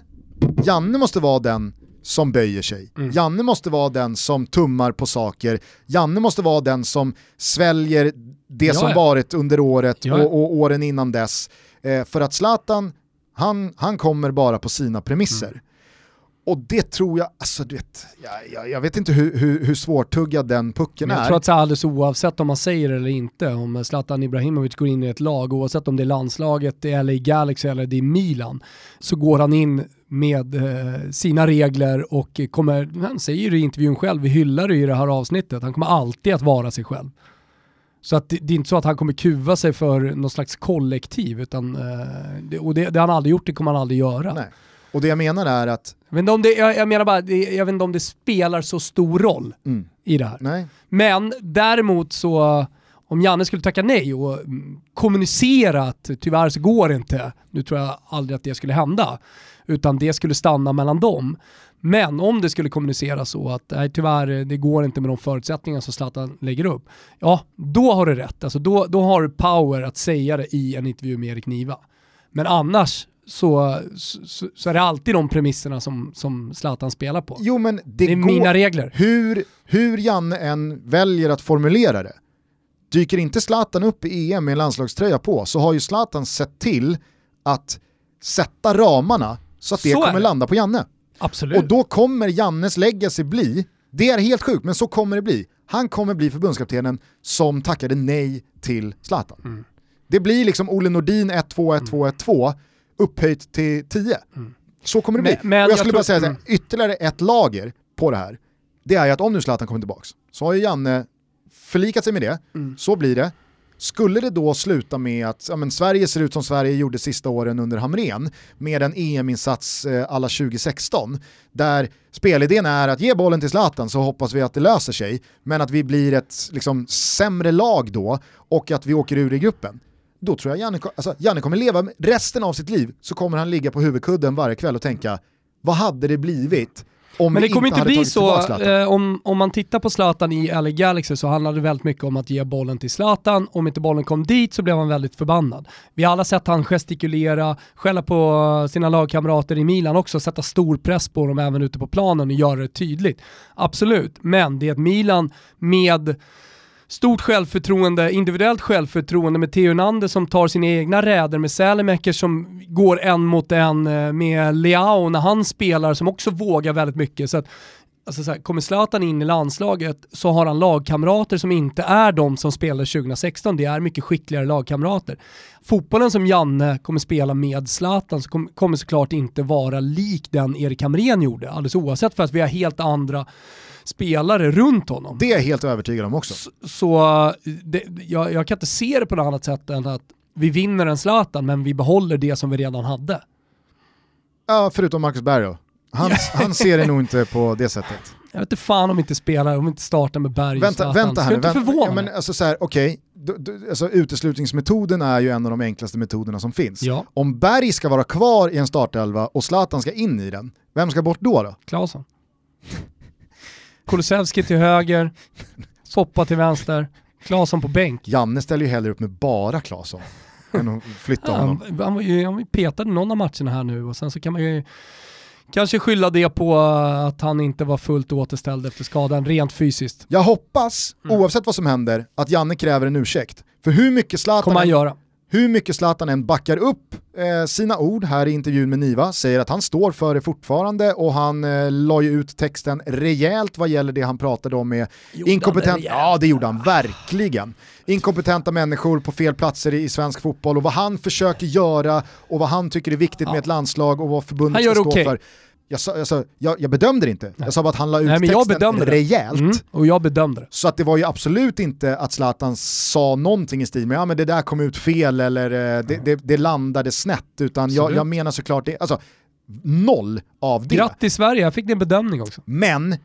Janne måste vara den som böjer sig. Mm. Janne måste vara den som tummar på saker. Janne måste vara den som sväljer det Ja, som ja. varit under året ja. och, och åren innan dess. Eh, för att Zlatan, han, han kommer bara på sina premisser. Mm. Och det tror jag, alltså du vet, jag, jag, jag vet inte hur, hur, hur svårtuggad den pucken Men jag är. tror att så alldeles oavsett om man säger det eller inte, om Zlatan Ibrahimovic går in i ett lag, oavsett om det är landslaget eller i Galaxy eller det är Milan, så går han in med eh, sina regler och kommer, han säger ju det i intervjun själv, vi hyllar det i det här avsnittet, han kommer alltid att vara sig själv. Så att det, det är inte så att han kommer kuva sig för någon slags kollektiv, utan, eh, och det, det han aldrig gjort, det kommer han aldrig göra. Nej. Och det jag menar är att Jag, vet inte om det, jag, jag menar bara, det, jag vet inte om det spelar så stor roll Mm. i det här. Nej. Men däremot så, om Janne skulle tacka nej och mm, kommunicera att tyvärr så går det inte, nu tror jag aldrig att det skulle hända, utan det skulle stanna mellan dem. Men om det skulle kommunicera så att nej, tyvärr, det går inte med de förutsättningar som Zlatan lägger upp, ja, då har du rätt. Alltså, då, då har du power att säga det i en intervju med Erik Niva. Men annars så, så, så är det alltid de premisserna som, som Zlatan spelar på. Jo men det, Det är går, mina regler. Hur, hur Janne än väljer att formulera det, dyker inte Zlatan upp i EM med en landslagströja på så har ju Zlatan sett till att sätta ramarna så att det Så kommer landa på Janne. Absolut. Och då kommer Jannes legacy bli, det är helt sjukt men så kommer det bli, han kommer bli förbundskaptenen som tackade nej till Zlatan. Mm. Det blir liksom Olle Nordin 1-2, 1-2, 1-2 upphöjt till 10. Så kommer det bli. Men- men och jag jag skulle tror- bara säga här, mm. ytterligare ett lager på det här, det är ju att om nu Zlatan kommer tillbaks, så har ju Janne förlikat sig med det, Mm. så blir det. Skulle det då sluta med att ja, men Sverige ser ut som Sverige gjorde sista åren under Hamrén med en EM-insats eh, alla 2016 där spelidén är att ge bollen till Zlatan så hoppas vi att det löser sig men att vi blir ett liksom, sämre lag då och att vi åker ur i gruppen. Då tror jag Janne, alltså, Janne kommer leva resten av sitt liv så kommer han ligga på huvudkudden varje kväll och tänka vad hade det blivit om Men det kommer inte bli så, eh, om, om man tittar på Zlatan i LA Galaxy så handlade det väldigt mycket om att ge bollen till Zlatan. Om inte bollen kom dit så blev han väldigt förbannad. Vi har alla sett han gestikulera, skälla på sina lagkamrater i Milan också, sätta stor press på dem även ute på planen och göra det tydligt. Absolut, men det är ett Milan med stort självförtroende, individuellt självförtroende med Theo Hernandez som tar sina egna räder, med Sälemäcker som går en mot en, eh, med Leao när han spelar som också vågar väldigt mycket. Så att, alltså så här, kommer Zlatan in i landslaget så har han lagkamrater som inte är de som spelade 2016, det är mycket skickligare lagkamrater. Fotbollen som Janne kommer spela med Zlatan så kommer såklart inte vara lik den Erik Hamrén gjorde, alldeles oavsett för att vi har helt andra spelare runt honom. Det är jag helt övertygad om också. Så, så det, jag, jag kan inte se det på något annat sätt än att vi vinner en Zlatan men vi behåller det som vi redan hade. Ja, förutom Marcus Berg då. Han, han ser det nog inte på det sättet. Jag vet inte fan om inte spelar, om inte startar med Berg och Vänta, Zlatan. vänta här Vänta, förvåna ja, men alltså så här, okej, du- du- alltså uteslutningsmetoden är ju en av de enklaste metoderna som finns. Ja. Om Berg ska vara kvar i en startelva och Zlatan ska in i den, vem ska bort då? då? Klasen. Kulusevski till höger, Foppa till vänster, Claesson på bänk. Janne ställer ju hellre upp med bara Claesson än att flytta honom. han, han var ju han var ju petad i någon av matcherna här nu och sen så kan man ju kanske skylla det på att han inte var fullt återställd efter skadan rent fysiskt. Jag hoppas, Mm. oavsett vad som händer, att Janne kräver en ursäkt. För hur mycket Zlatan, Kommer han göra. Hur mycket Zlatan än backar upp eh, sina ord här i intervjun med Niva, säger att han står för det fortfarande och han eh, la ju ut texten rejält vad gäller det han pratade om med Gjorde han inkompetent... det rejält? Ja, det gjorde han verkligen. Inkompetenta människor på fel platser i, i svensk fotboll och vad han försöker göra och vad han tycker är viktigt med ett landslag och vad förbundet ska stå okej. för. Jag, sa, sa, jag, jag bedömde det inte, jag sa bara att han la ut Nej, men jag bedömde det. rejält. Mm, och jag bedömde det. Så att det var ju absolut inte att Zlatan sa någonting i stil med ja men det där kom ut fel eller eh, det, det, det landade snett, utan jag, jag menar såklart det, alltså noll av det. Grattis Sverige, jag fick din bedömning också. Men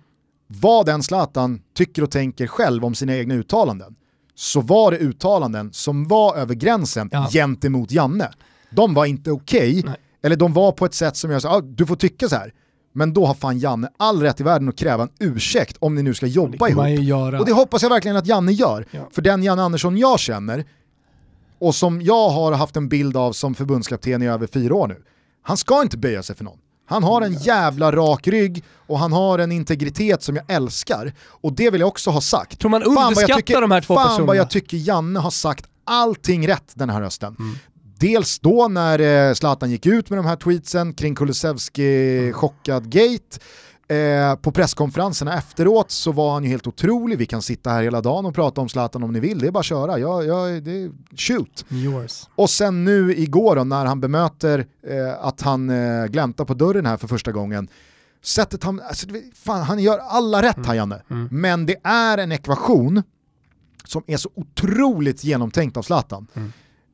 vad den Zlatan tycker och tänker själv om sina egna uttalanden, så var det uttalanden som var över gränsen Ja. gentemot Janne. De var inte okej, eller de var på ett sätt som jag sa, ah, du får tycka så här. Men då har fan Janne all rätt i världen att kräva en ursäkt om ni nu ska jobba ihop. Och det hoppas jag verkligen att Janne gör. Ja. För den Janne Andersson jag känner, och som jag har haft en bild av som förbundskapten i över fyra år nu, han ska inte böja sig för någon. Han har en jävla rak rygg och han har en integritet som jag älskar. Och det vill jag också ha sagt. Tror man Fan vad jag underskattar tycker- de här två fan personerna? vad jag tycker Janne har sagt allting rätt den här hösten. Mm. Dels då när eh, Zlatan gick ut med de här tweetsen kring Kulusevski Mm. chockad gate. Eh, på presskonferenserna efteråt så var han ju helt otrolig. Vi kan sitta här hela dagen och prata om Zlatan om ni vill, det är bara att köra. Jag, jag, det, shoot. Yours. Och sen nu igår då, när han bemöter eh, att han eh, gläntar på dörren här för första gången. Sättet han, alltså, fan, han gör alla rätt här Janne. Men det är en ekvation som är så otroligt genomtänkt av Zlatan.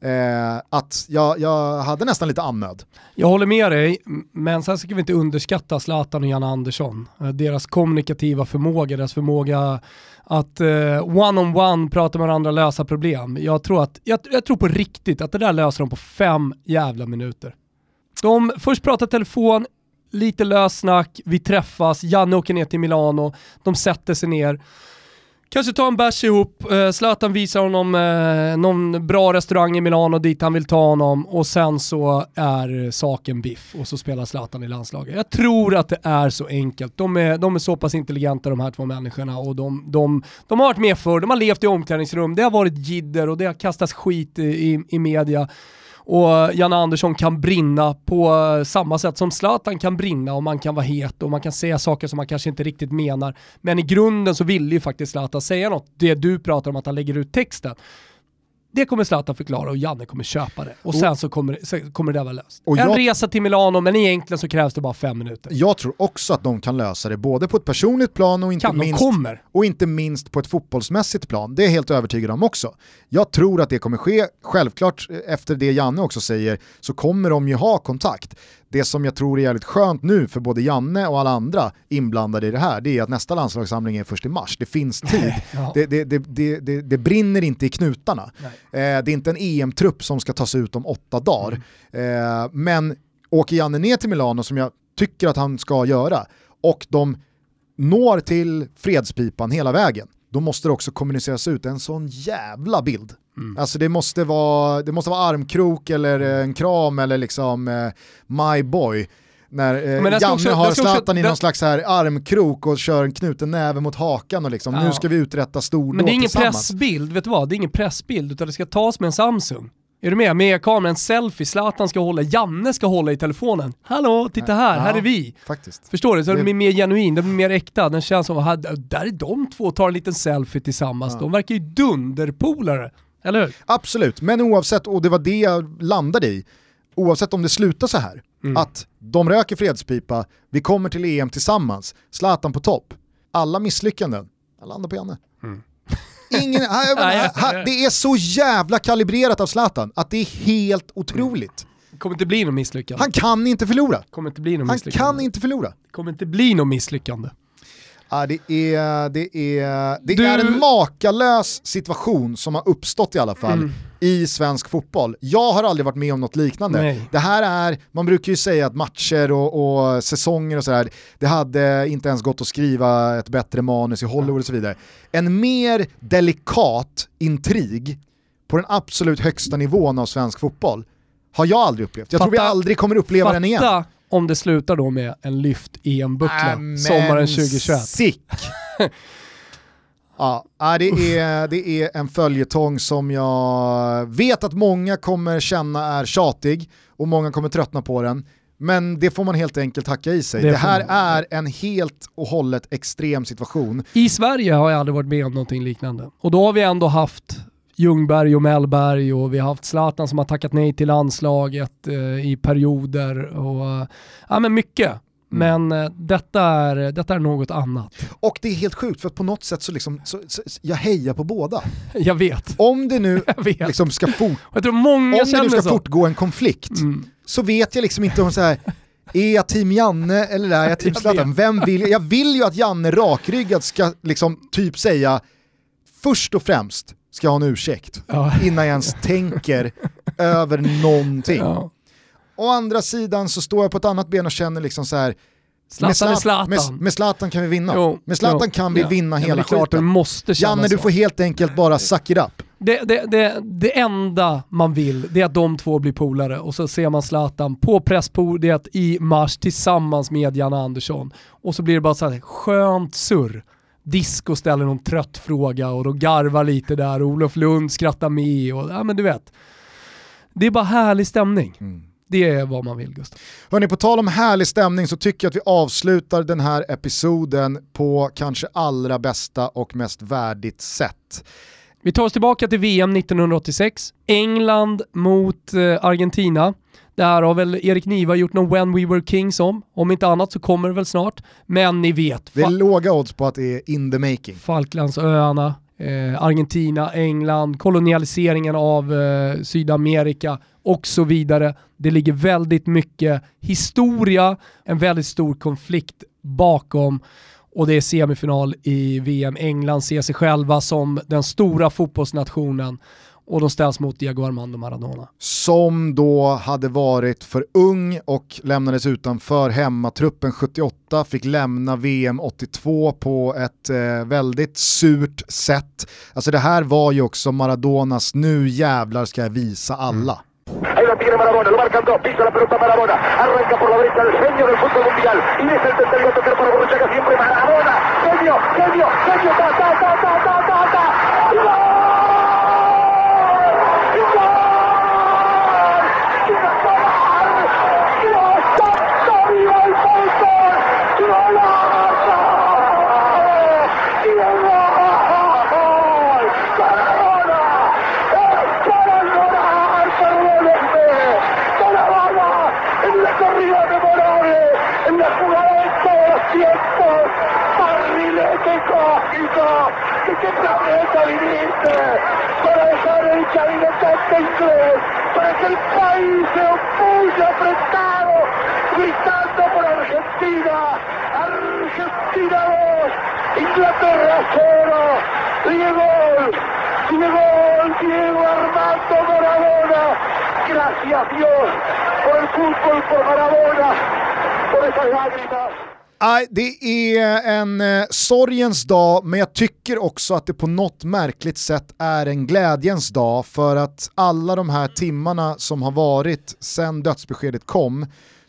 Eh, att jag, jag hade nästan lite annöd. Jag håller med dig, men sen ska vi inte underskatta Zlatan och Janne Andersson. Eh, deras kommunikativa förmåga, deras förmåga att eh, one-on-one prata med varandra och lösa problem. Jag tror, att, jag, jag tror på riktigt att det där löser de på fem jävla minuter. De först pratar telefon, lite lössnack, vi träffas, Janne åker ner till Milano, de sätter sig ner. Kanske ta en bärs ihop, eh, Zlatan visar honom eh, någon bra restaurang i Milano dit han vill ta honom och sen så är saken biff och så spelar Zlatan i landslaget. Jag tror att det är så enkelt. De är, de är så pass intelligenta de här två människorna och de, de, de har varit med förr, de har levt i omklädningsrum, det har varit jidder och det har kastats skit i, i, i media. Och Janne Andersson kan brinna på eh, samma sätt som Zlatan kan brinna och man kan vara het och man kan säga saker som man kanske inte riktigt menar. Men i grunden så vill ju faktiskt Zlatan säga något. Det du pratar om att han lägger ut texten. Det kommer Zlatan förklara och Janne kommer köpa det. Och sen så kommer, så kommer det där vara löst. Och en jag- resa till Milano, men egentligen så krävs det bara fem minuter. Jag tror också att de kan lösa det både på ett personligt plan och inte, Kan, minst, och inte minst på ett fotbollsmässigt plan. Det är jag helt övertygad om också. Jag tror att det kommer ske, självklart eh, efter det Janne också säger så kommer de ju ha kontakt. Det som jag tror är jävligt skönt nu för både Janne och alla andra inblandade i det här, det är att nästa landslagssamling är först i mars. Det finns tid. Ja. Det, det, det, det, det, brinner inte i knutarna. Eh, det är inte en EM-trupp som ska tas ut om åtta dagar. Mm. Eh, men åker Janne ner till Milano som jag tycker att han ska göra och de når till fredspipan hela vägen, då måste det också kommuniceras ut en sån jävla bild. Mm. Alltså det måste, vara, det måste vara armkrok eller eh, en kram eller liksom eh, my boy. När eh, Janne också- har Zlatan i den- någon slags här armkrok och kör en knuten näve mot hakan och liksom, Ja. nu ska vi uträtta stordåd Men det är ingen pressbild, vet du vad? Det är ingen pressbild utan det ska tas med en Samsung. Är du med? Med kameran, selfie, Zlatan ska hålla, Janne ska hålla i telefonen. Hallå, titta här, Ja, här är vi. Faktiskt. Förstår du? Så Det- det blir mer genuin, det blir mer äkta. Den känns som, "Aha, där är de två och tar en liten selfie tillsammans. De verkar ju dunderpolare. Eller hur? Absolut, men oavsett, och det var det jag landade i, oavsett om det slutar så här, Mm. att de röker fredspipa, vi kommer till EM tillsammans, Zlatan på topp, alla misslyckanden, jag landar på Janne. Ingen, Mm. Nej, jag- han- det är så jävla kalibrerat av Zlatan att det är helt otroligt. Det kommer inte bli något misslyckande. Han kan inte förlora. kommer inte bli något Han kan inte förlora. Kommer inte bli något misslyckande. Ja, det är, det är, det Du- är en makalös situation som har uppstått i alla fall Mm. I svensk fotboll. Jag har aldrig varit med om något liknande. Nej. Det här är, man brukar ju säga att matcher och, och säsonger och sådär, det hade inte ens gått att skriva ett bättre manus i Hollywood och så vidare. En mer delikat intrig på den absolut högsta nivån av svensk fotboll har jag aldrig upplevt. Jag tror vi Fatta- aldrig kommer uppleva den igen. Fatta om det slutar då med en lyft EM-buckla sommaren 2021. Sick! ja, ja, det är, det är en följetong som jag vet att många kommer känna är tjatig och många kommer tröttna på den. Men det får man helt enkelt hacka i sig. Det Det, här är en helt och hållet extrem situation. I Sverige har jag aldrig varit med om någonting liknande. Och då har vi ändå haft Ljungberg och Mellberg och vi har haft Zlatan som har tackat nej till landslaget eh, i perioder och eh, ja men mycket. Men eh, detta, är, detta är något annat. Och det är helt sjukt för på något sätt så liksom, så, så, jag hejar på båda. Jag vet. Om det nu vet. liksom ska fort, Jag tror många om det känner nu ska så. fortgå en konflikt så vet jag liksom inte om så här. Är jag team Janne eller är jag team Jag Zlatan? Vem vill jag? Jag vill ju att Janne rakryggad ska liksom typ säga först och främst ska jag ha en ursäkt Ja. innan jag ens tänker över någonting. Ja. Å andra sidan så står jag på ett annat ben och känner liksom så här. Zlatan är Zlat- Zlatan. Med, med Zlatan kan vi vinna. Jo, med Zlatan jo, kan vi ja. vinna Ja, hela är klart, skiten. du måste Janne, du får helt enkelt bara suck it up. Det, det, det, det enda man vill det är att de två blir polare och så ser man Zlatan på presspodiet i mars tillsammans med Janne Andersson. Och så blir det bara så här skönt surr. Disco ställer någon trött fråga och de garvar lite där och Olof Lund skrattar med och ja men du vet. Det är bara härlig stämning. Det är vad man vill Gustav. Hörni, på tal om härlig stämning så tycker jag att vi avslutar den här episoden på kanske allra bästa och mest värdigt sätt. Vi tar oss tillbaka till VM 1986. England mot eh, Argentina. Det här har väl Erik Niva gjort någon When We Were Kings om. Om inte annat så kommer det väl snart. Men ni vet, Det är låga odds på att det är in the making. Falklandsöarna, eh, Argentina, England, kolonialiseringen av eh, Sydamerika och så vidare. Det ligger väldigt mycket historia, en väldigt stor konflikt bakom och det är semifinal i VM. England ser sig själva som den stora fotbollsnationen och de ställs mot Diego Armando Maradona. Som då hade varit för ung och lämnades utanför hemmatruppen 78, fick lämna VM 82 på ett eh, väldigt surt sätt. Alltså det här var ju också Maradonas nu jävlar ska jag visa alla. Mm. Maradona, lo marcan dos, pisa la pelota Maradona, arranca por la derecha el genio del fútbol mundial, y es el a tocar para Borruchaga siempre Maradona, genio, genio, genio, ta, ta, ta, ta, ta, ta, ta, y gol, y gol, y gol, y gol, ¡Está viva el fútbol! ¡Golazo! ¡Y gol! ¡Maradona! ¡Es para llorar! ¡Perdónenme! ¡Maradona! En la corrida memorable, en la jugada de todos los tiempos, barrilete cósmico, ¿de qué planeta viniste? Para dejar el chavinetante inglés, para que el país se opulle apretado, gritando por Argentina, Argentina 2, Inglaterra 0, Diego, Diego, Diego Armando Maradona, gracias Dios por el fútbol, por Maradona, por esas lágrimas. Nej, det är en eh, sorgens dag, men jag tycker också att det på något märkligt sätt är en glädjens dag för att alla de här timmarna som har varit sedan dödsbeskedet kom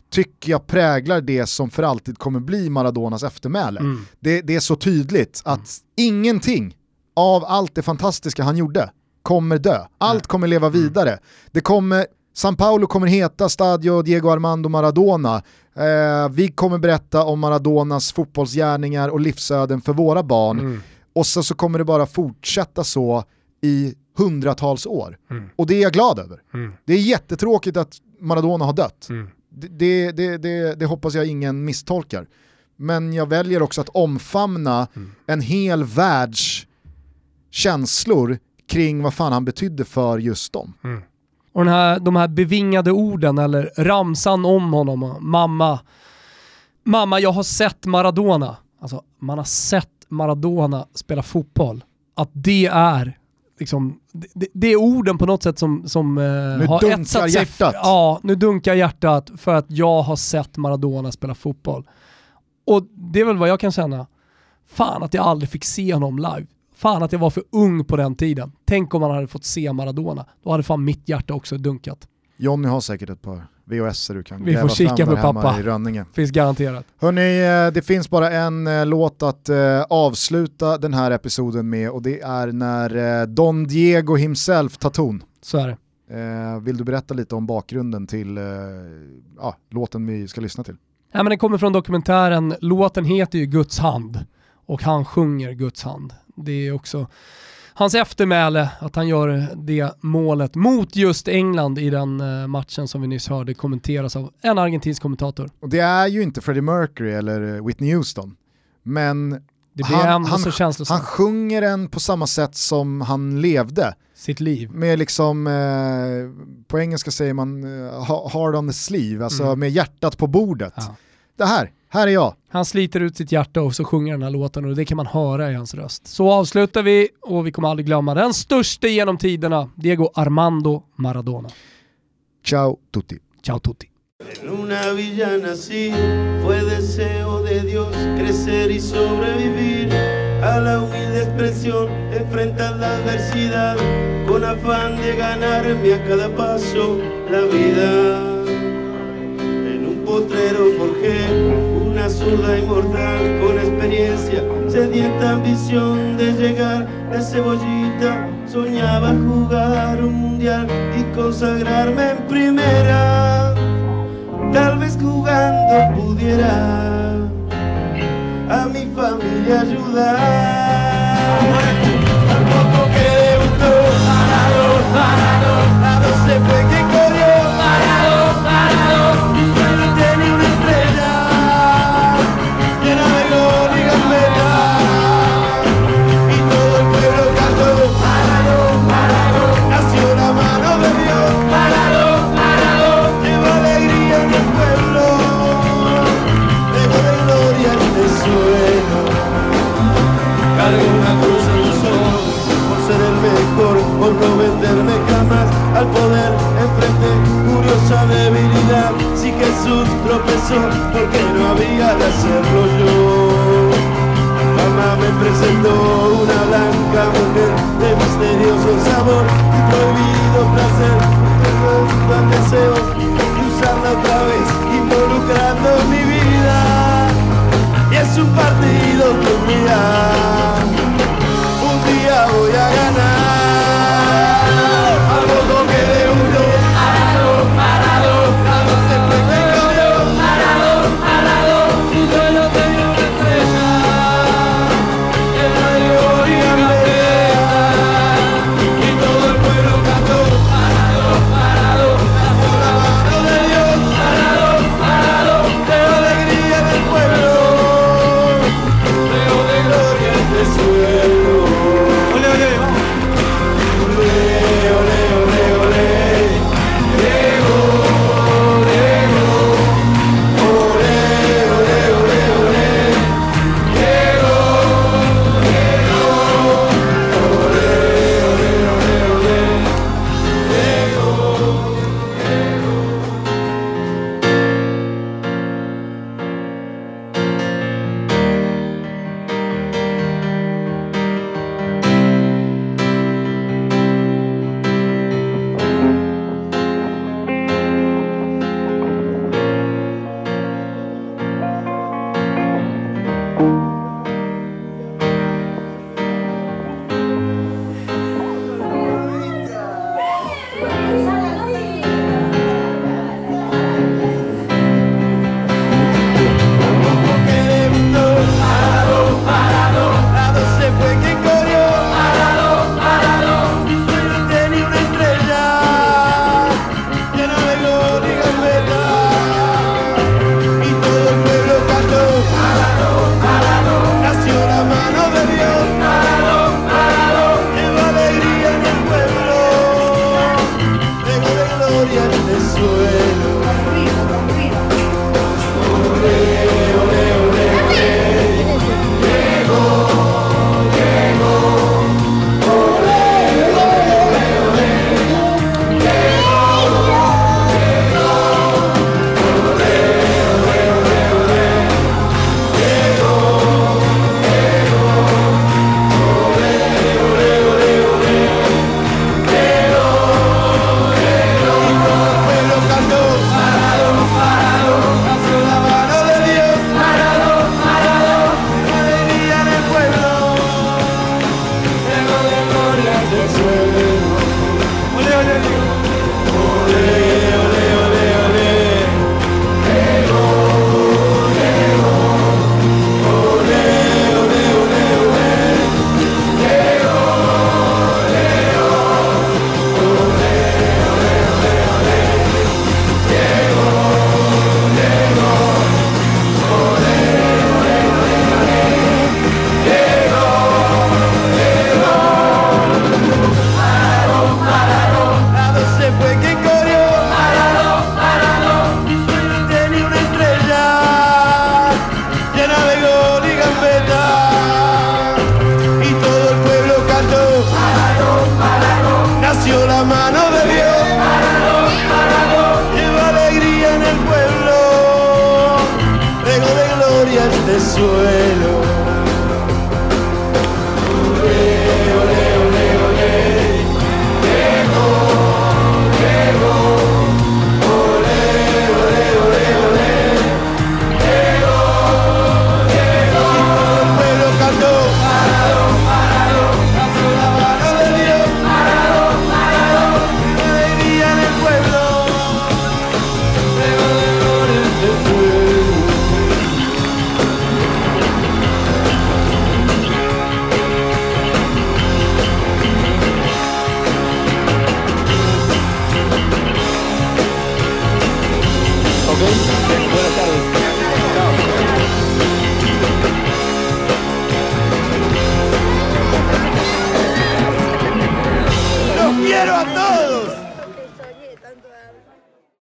tycker jag präglar det som för alltid kommer bli Maradonas eftermäle. Mm. Det, det är så tydligt att ingenting av allt det fantastiska han gjorde kommer dö. Allt kommer leva vidare. Det kommer, San Paulo kommer heta Stadio Diego Armando Maradona. Eh, vi kommer berätta om Maradonas fotbollsgärningar och livsöden för våra barn. Mm. Och så, så kommer det bara fortsätta så i hundratals år. Mm. Och det är jag glad över. Mm. Det är jättetråkigt att Maradona har dött. Mm. Det, det, det, det, hoppas jag ingen misstolkar. Men jag väljer också att omfamna Mm. en hel världs känslor kring vad fan han betydde för just dem. Och den här, de här bevingade orden eller ramsan om honom, mamma, mamma jag har sett Maradona. Alltså man har sett Maradona spela fotboll. Att det är liksom, det, det är orden på något sätt som, som eh, har dunkar etsat sig. hjärtat. Ja, nu dunkar hjärtat för att jag har sett Maradona spela fotboll. Och det är väl vad jag kan känna. Fan att jag aldrig fick se honom live. Fan att jag var för ung på den tiden. Tänk om man hade fått se Maradona. Då hade fan mitt hjärta också dunkat. Jonny har säkert ett par VHS du kan Vi får kika med pappa. i Rönninge. Finns garanterat. Hörni, eh, det finns bara en eh, låt att eh, avsluta den här episoden med och det är när Don Diego himself tar ton. Så är det. Vill du berätta lite om bakgrunden till ja, låten vi ska lyssna till? Ja, men den kommer från dokumentären, låten heter ju Guds hand och han sjunger Guds hand. Det är också hans eftermäle att han gör det målet mot just England i den eh, matchen som vi nyss hörde kommenteras av en argentinsk kommentator. Och det är ju inte Freddie Mercury eller eh, Whitney Houston, men han, känslosamt. han sjunger den på samma sätt som han levde. Sitt liv. Med liksom, eh, på engelska säger man eh, ha- hard on the sleeve, alltså Mm. med hjärtat på bordet. Ja. Det här, här är jag. Han sliter ut sitt hjärta och så sjunger den här låten och det kan man höra i hans röst. Så avslutar vi och vi kommer aldrig glömma den största genom tiderna, Diego Armando Maradona. Ciao tutti. Ciao tutti. En una villa nací, fue deseo de Dios crecer y sobrevivir a la humilde expresión, enfrentar la adversidad con afán de ganarme a cada paso la vida. En un potrero forjé una zurda inmortal con experiencia, sedienta ambición de llegar de cebollita. Soñaba jugar un mundial y consagrarme en primera. Tal vez jugando pudiera a mi familia ayudar. Al poco que debutó, mejor, por no venderme jamás al poder enfrente curiosa debilidad. Si Jesús tropezó, porque no había de hacerlo yo. Mamá me presentó una blanca mujer de misterioso sabor y prohibido placer. Tengo gran deseo de usarla otra vez, involucrando mi vida. Y es un partido que un día voy a ganar.